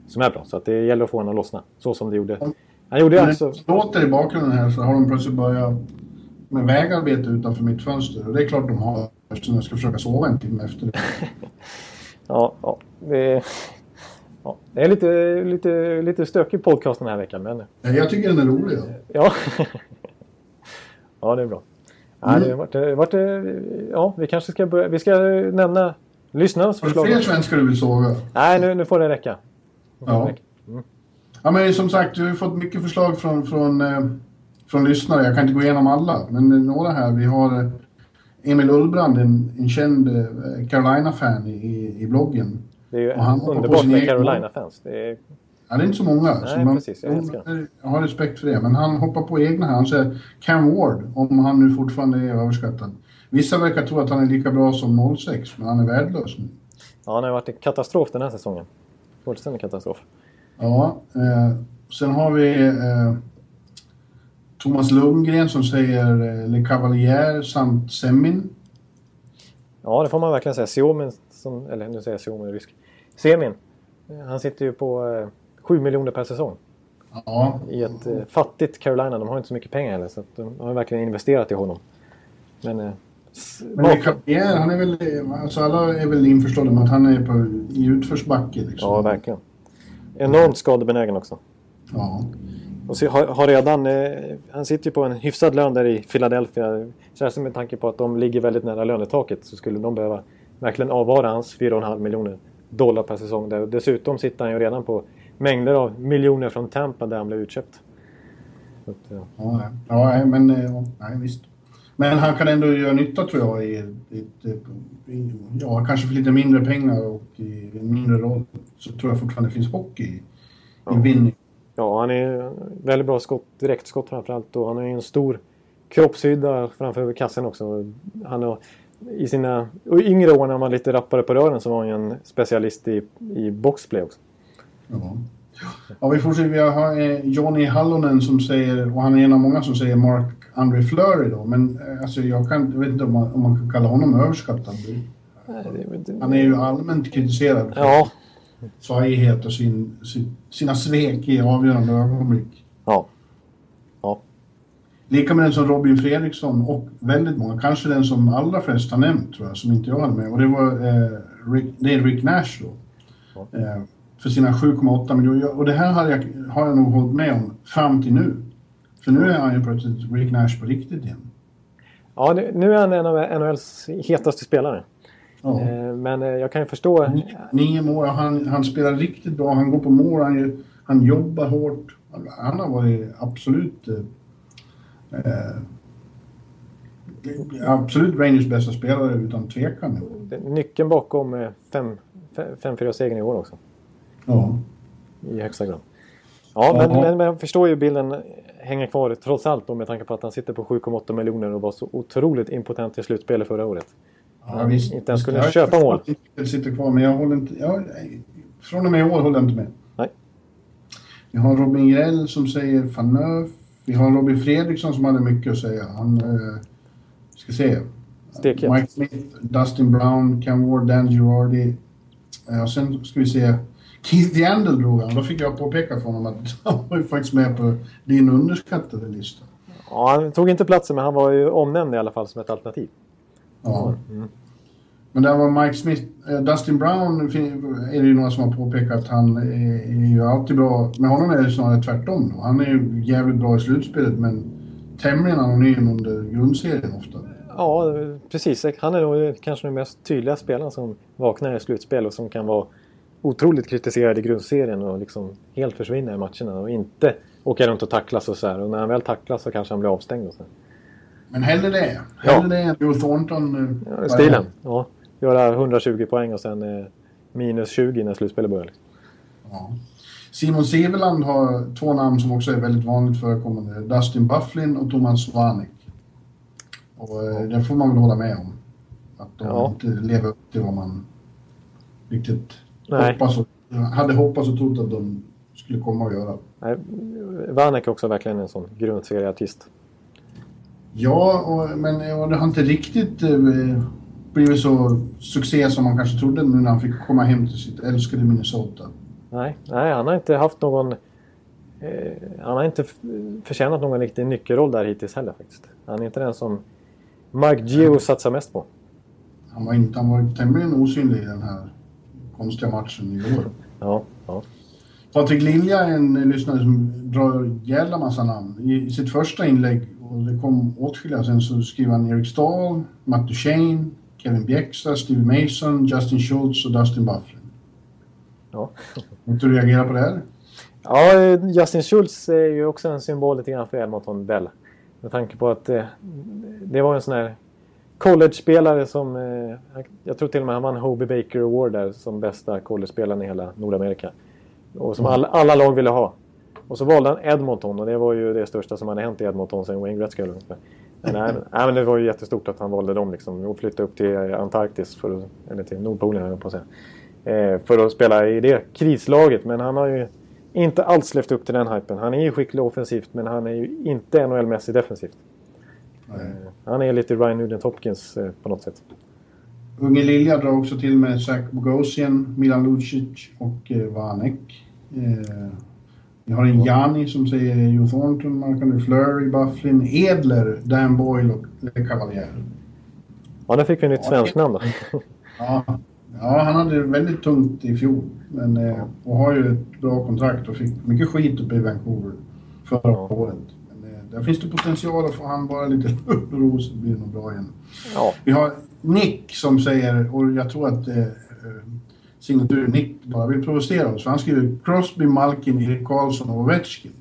som är bra. Så att det gäller att få honom att lossna. Så som det gjorde. Han gjorde ju När alltså... låter i bakgrunden här så har de plötsligt börjat med vägarbete utanför mitt fönster. Och det är klart de har eftersom jag ska försöka sova en timme efter det. (laughs) Ja, ja det, Ja, det är lite, lite, lite stökig podcast den här veckan, men Jag tycker den är rolig. Ja. ja. (laughs) ja, det är bra. Ja, det varit, det har varit, ja, vi kanske ska börja. Vi ska nämna lyssnarnas Har du förslag. fler svenskar du vill såga? Nej, nu, nu får det räcka. Får det Ja. räcka. Ja, men som sagt, du har fått mycket förslag från, från, eh, från lyssnare. Jag kan inte gå igenom alla, men några här. Vi har eh, Emil Ullbrand, en, en känd eh, Carolina-fan i, i bloggen. Det är ju Och han underbart med Carolina-fans. Det är, Ja, det är inte så många. Nej, så man, precis, jag jag har respekt för det. Men han hoppar på egna här. Han säger Cam Ward, om han nu fortfarande är överskattad. Vissa verkar tro att han är lika bra som 06, men han är värdelös nu. ja, han har varit en katastrof den här säsongen. Fullständig katastrof. Ja, eh, sen har vi eh, Thomas Lundgren som säger eh, Le Cavalier samt Semin. Ja, det får man verkligen säga. Xiaomin, som, eller nu säger jag Xiaomin rysk. Semin. Han sitter ju på eh, 7 miljoner per säsong. Ja, I ett eh, fattigt Carolina. De har inte så mycket pengar heller. Så de har verkligen investerat i honom. Men... Eh, men Le Cavalier, han är väl, eh, alltså alla är väl införstådda med att han är på, i utförsbacke liksom. ja, verkligen. Enormt skadebenägen också. Ja. Och så har, har redan, eh, han sitter ju på en hyfsad lön där i Philadelphia. Särskilt med tanke på att de ligger väldigt nära lönetaket så skulle de behöva verkligen avvara hans 4,5 miljoner dollar per säsong. Där. Dessutom sitter han ju redan på mängder av miljoner från Tampa där han blev utköpt. Att, eh, Ja, ja nej, men eh, nej, visst. Men han kan ändå göra nytta tror jag i, i, i ja, kanske för lite mindre pengar och i mindre roll. Så tror jag fortfarande det finns hockey i, i Winning. Ja, han är väldigt bra skott, direktskott framförallt och han har ju en stor kroppshydda framför kassen också. Han har, I sina yngre år när han var lite rappare på rören så var han ju en specialist i, i boxplay också. Ja. Ja, vi fortsätter. Vi har eh, Johnny Hallonen som säger, och han är en av många som säger Mark Andre Fleury då, men eh, alltså jag, kan, jag vet inte om man, om man kan kalla honom överskattad. Han är ju allmänt kritiserad Ja, svajighet och sin, sin, sina svek i avgörande ögonblick. ja. Ja, Lika med den som Robin Fredriksson och väldigt många, kanske den som allra flest har nämnt tror jag, som inte jag hade med. Och det var eh, Rick, det är Rick Nash då. Eh, för sina 7,8 miljoner. Och det här har jag, har jag nog hållit med om fram till nu. För nu är han ju plötsligt Rick Nash på riktigt igen. ja nu är han en av NHLs hetaste spelare. Ja. Eh, Men eh, jag kan ju förstå... Mål, han, han spelar riktigt bra, han går på mål, han, han jobbar hårt. Han har varit absolut... Eh, eh, absolut Rangers bästa spelare utan tvekan. Nyckeln bakom 5-4-segern i år också. Ja. I högsta grad. Ja, men, Ja. men, men jag förstår ju bilden hänger kvar trots allt då med tanke på att han sitter på 7,8 miljoner och var så otroligt impotent i slutspelet förra året. Ja, visst. Inte ens kunde Jag köpa mål. Mikael sitter kvar, men jag håller inte... Jag, från och med i år håller jag inte med. Nej. Vi har Robin Grell som säger Fanöf. Vi har Robin Fredriksson som hade mycket att säga. Han... Eh, ska se. Stekhet. Mike Smith, Dustin Brown, Cam Ward, Dan Girardi. Ja, sen ska vi se. Keith Yandel drog han. Då fick jag påpeka för honom att (laughs) han var ju faktiskt med på din underskattade lista. Ja, han tog inte platsen men han var ju omnämnd i alla fall som ett alternativ. Ja. Men där var Mike Smith. eh, Dustin Brown är det ju några som har påpekat att han är, är ju alltid bra. Med honom är det snarare tvärtom. Då. Han är ju jävligt bra i slutspelet men tämligen anonym under grundserien ofta. Ja, precis. Han är nog kanske den mest tydliga spelaren som vaknar i slutspel och som kan vara otroligt kritiserad i grundserien och liksom helt försvinna i matcherna och inte åka runt och tacklas och så här. Och när han väl tacklas så kanske han blir avstängd och så. här. Men hellre det. Ja. Hellre det än Joe Thornton. eh, Ja, stilen. Ja. Göra 120 poäng och sen eh, minus 20 när slutspelet börjar. Liksom. Ja. Simon Seveland har två namn som också är väldigt vanligt förekommande. Dustin Bufflin och Thomas Svanek. Och eh, det får man väl hålla med om. Att de Ja. inte lever upp till vad man riktigt Nej. hoppas och, hade hoppats och trott att de skulle komma och göra. Nej, Vanek är också verkligen en sån grundserieartist. Ja, och, men och det har inte riktigt eh, blivit så succé som man kanske trodde nu när han fick komma hem till sitt älskade Minnesota. Nej, nej han har inte haft någon... Eh, han har inte förtjänat någon riktig nyckelroll där hittills heller faktiskt. Han är inte den som Mike Gio satsar mest på. Han var, inte, han var tämligen osynlig i den här konstiga matchen igår. Ja, Ja. Patrik Lilja är en lyssnare som drar jävla massa namn. I, I sitt första inlägg, och det kom åtskilliga sen, så skriver han Eric Stahl, Matt Duchene, Kevin Bjäxa, Steve Mason, Justin Schultz och Dustin Bufflin. Ja. Måste du reagera på det här? Ja, Justin Schultz är ju också en symbol lite grann för Edmonton Bell. Med tanke på att eh, det var en sån här college-spelare som... Eh, jag tror till och med han vann Hobie Baker Award där som bästa college-spelaren i hela Nordamerika. Och som alla, alla lag ville ha. Och så valde han Edmonton och det var ju det största som hade hänt i Edmonton sen Wayne Gretzky. Men, nej, nej, men det var ju jättestort att han valde dem liksom. Och flyttade upp till Antarktis, för, eller till Nordpolen höll på att säga. Eh, för att spela i det krislaget. Men han har ju inte alls levt upp till den hypen. Han är ju skicklig offensivt men han är ju inte NHL-mässig defensivt. Eh, han är lite Ryan Nugent Hopkins eh, på något sätt. Unge Lilja drar också till med Zach Bogosian, Milan Lucic och eh, Vanek. Vi har en Jani som säger Joe Thornton, Mark Flurry, Bufflin, Edler, Dan Boyle och Le Cavalier. Ja, där fick vi nytt svenskt namn då. Ja, ja, han hade väldigt tungt i fjol. Men, eh, och har ju ett bra kontrakt och fick mycket skit uppe i Vancouver förra Ja. året. Men eh, där finns det potential att få han bara lite (laughs) ro så blir det nog bra igen. Ja, Vi har Nick som säger, och jag tror att eh, eh, signaturen Nick bara vill provocera oss. Han skriver Crosby, Malkin, Erik Karlsson och Ovechkin.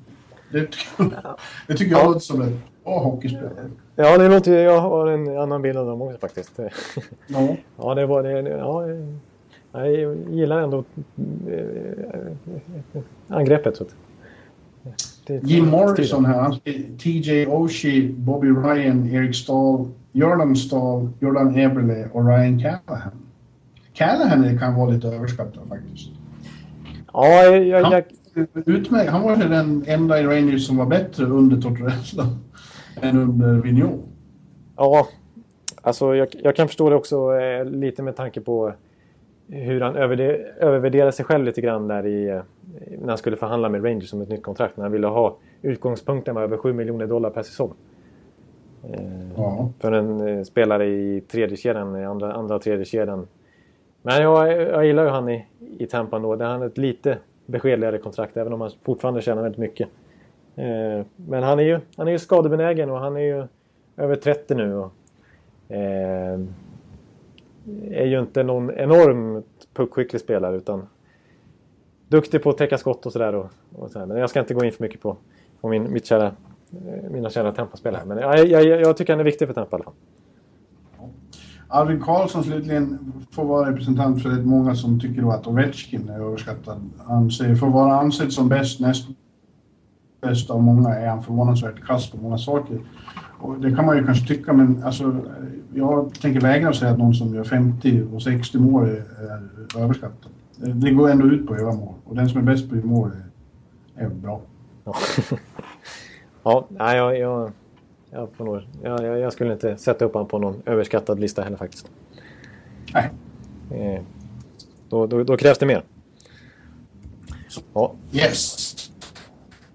Det tycker, (laughs) det tycker jag Ja. låter som ett bra hockeyspelare. ja det låter, jag har en annan bild av dem också faktiskt. Ja. (laughs) Ja, det var det. Ja, jag gillar ändå eh, angreppet. Så att, det, Jim Morrison här, han TJ Oshie, Bobby Ryan, Eric Stahl, Jordan Stahl, Jordan Eberle och Ryan Callahan. Callahan kan vara lite överskattad faktiskt. Ja, jag, jag, jag, Utmärkt. Han var den enda i Rangers som var bättre under Tortorella (laughs) än under Vigneault. Ja, alltså jag, jag kan förstå det också eh, lite med tanke på hur han övervärderade sig själv lite grann där i, eh, när han skulle förhandla med Rangers om ett nytt kontrakt. När han ville ha utgångspunkten var över 7 miljoner dollar per säsong. Eh, Ja. För en eh, spelare i tredje kedjan, andra, andra tredje kedjan. Men jag, jag gillar ju han i, i Tampa ändå. är han har ett lite beskedligare kontrakt även om han fortfarande tjänar väldigt mycket. Eh, men han är, ju, han är ju skadebenägen och han är ju över 30 nu. Och, eh, är ju inte någon enormt puckskicklig spelare utan duktig på att täcka skott och sådär. Och, och så. Men jag ska inte gå in för mycket på, på min, mitt kära, eh, mina kära Tampa-spelare. Men jag, jag, jag tycker han är viktig för Tampa i alla fall. Arvid Karlsson slutligen får vara representant för rätt många som tycker då att Ovechkin är överskattad. Han säger för att vara ansedd som bäst, näst bäst av många är han förvånansvärt kass på många saker. Och det kan man ju kanske tycka, men alltså, jag tänker vägra säga att någon som gör 50 och 60 mål är, är överskattad. Det, det går ändå ut på att göra mål. Och den som är bäst på att göra mål är, är bra. Ja, (laughs) ja nej, jag, jag, jag, får jag, jag, jag skulle inte sätta upp honom på någon överskattad lista heller faktiskt. Nej. Eh, då, då, då krävs det mer. Ja, Yes!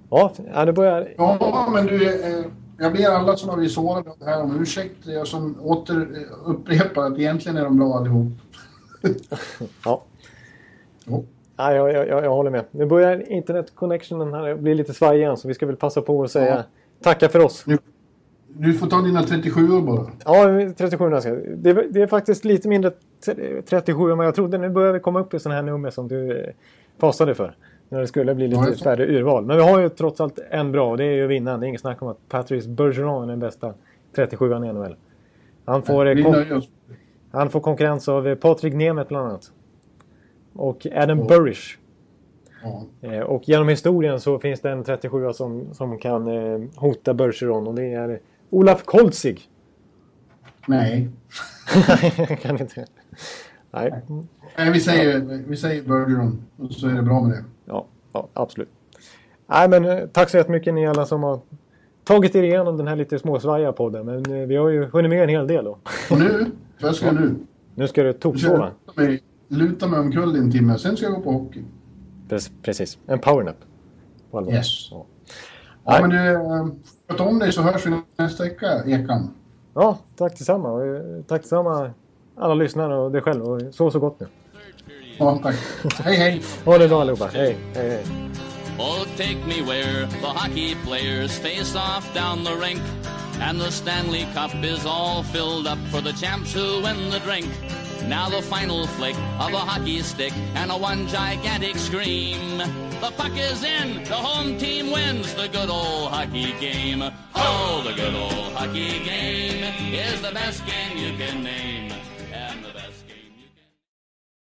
ja nu börjar... Ja, men du, eh, jag ber alla som har blivit sårade det här om ursäkt. Jag som åter eh, upprepar att egentligen är de bra allihop. (laughs) Ja. Ja, jag, jag, jag, håller med. Nu börjar internet-connectionen här bli lite svajig igen så vi ska väl passa på att säga Ja. tacka för oss. Du får ta dina 37 år bara. Ja, 37 ska det, det är faktiskt lite mindre t- 37 än vad jag trodde. Nu börjar vi komma upp i sådana här nummer som du eh, fasade för. När det skulle bli Ja, lite så- färre urval. Men vi har ju trots allt en bra och det är ju vinnaren. Det är inget snack om att Patrice Bergeron är den bästa 37an i NHL. Han får, eh, nöjer oss. han får konkurrens av eh, Patrik Nemeth bland annat. Och Adam Ja. Burrish. Ja. Eh, Och genom historien så finns det en 37 som, som kan eh, hota Bergeron och det är Olaf Kolzig. Nej. (laughs) Kan inte. Nej, Nej, vi säger, vi säger Bergeron och så är det bra med det. ja, ja, absolut. Nej, men eh, tack så jättemycket ni alla som har tagit er igenom den här lite småsvajiga podden. Men eh, vi har ju hunnit med en hel del. Och Och nu, vad ska jag nu? nu ska du toksova. luta mig, omkull i en timme, sen ska jag gå på hockey. Pre- Precis, en powernap. På allvar. Yes. Ja. Ja, men du, sköt om dig så hörs vi nästa vecka, Ekan. ja, tack detsamma. Och, eh, Tack detsamma alla lyssnare och dig själv. Och sov så gott nu. Ja, tack. Hej, hej. Ha det bra allihopa. Hej, hej, hej. Oh, take me where the hockey players face off down the rink. And the Stanley Cup is all filled up for the champs who win the drink. Now the final flick of a hockey stick and a one gigantic scream. The puck is in, the home team wins the good old hockey game. Oh, the good old hockey game is the best game you can name.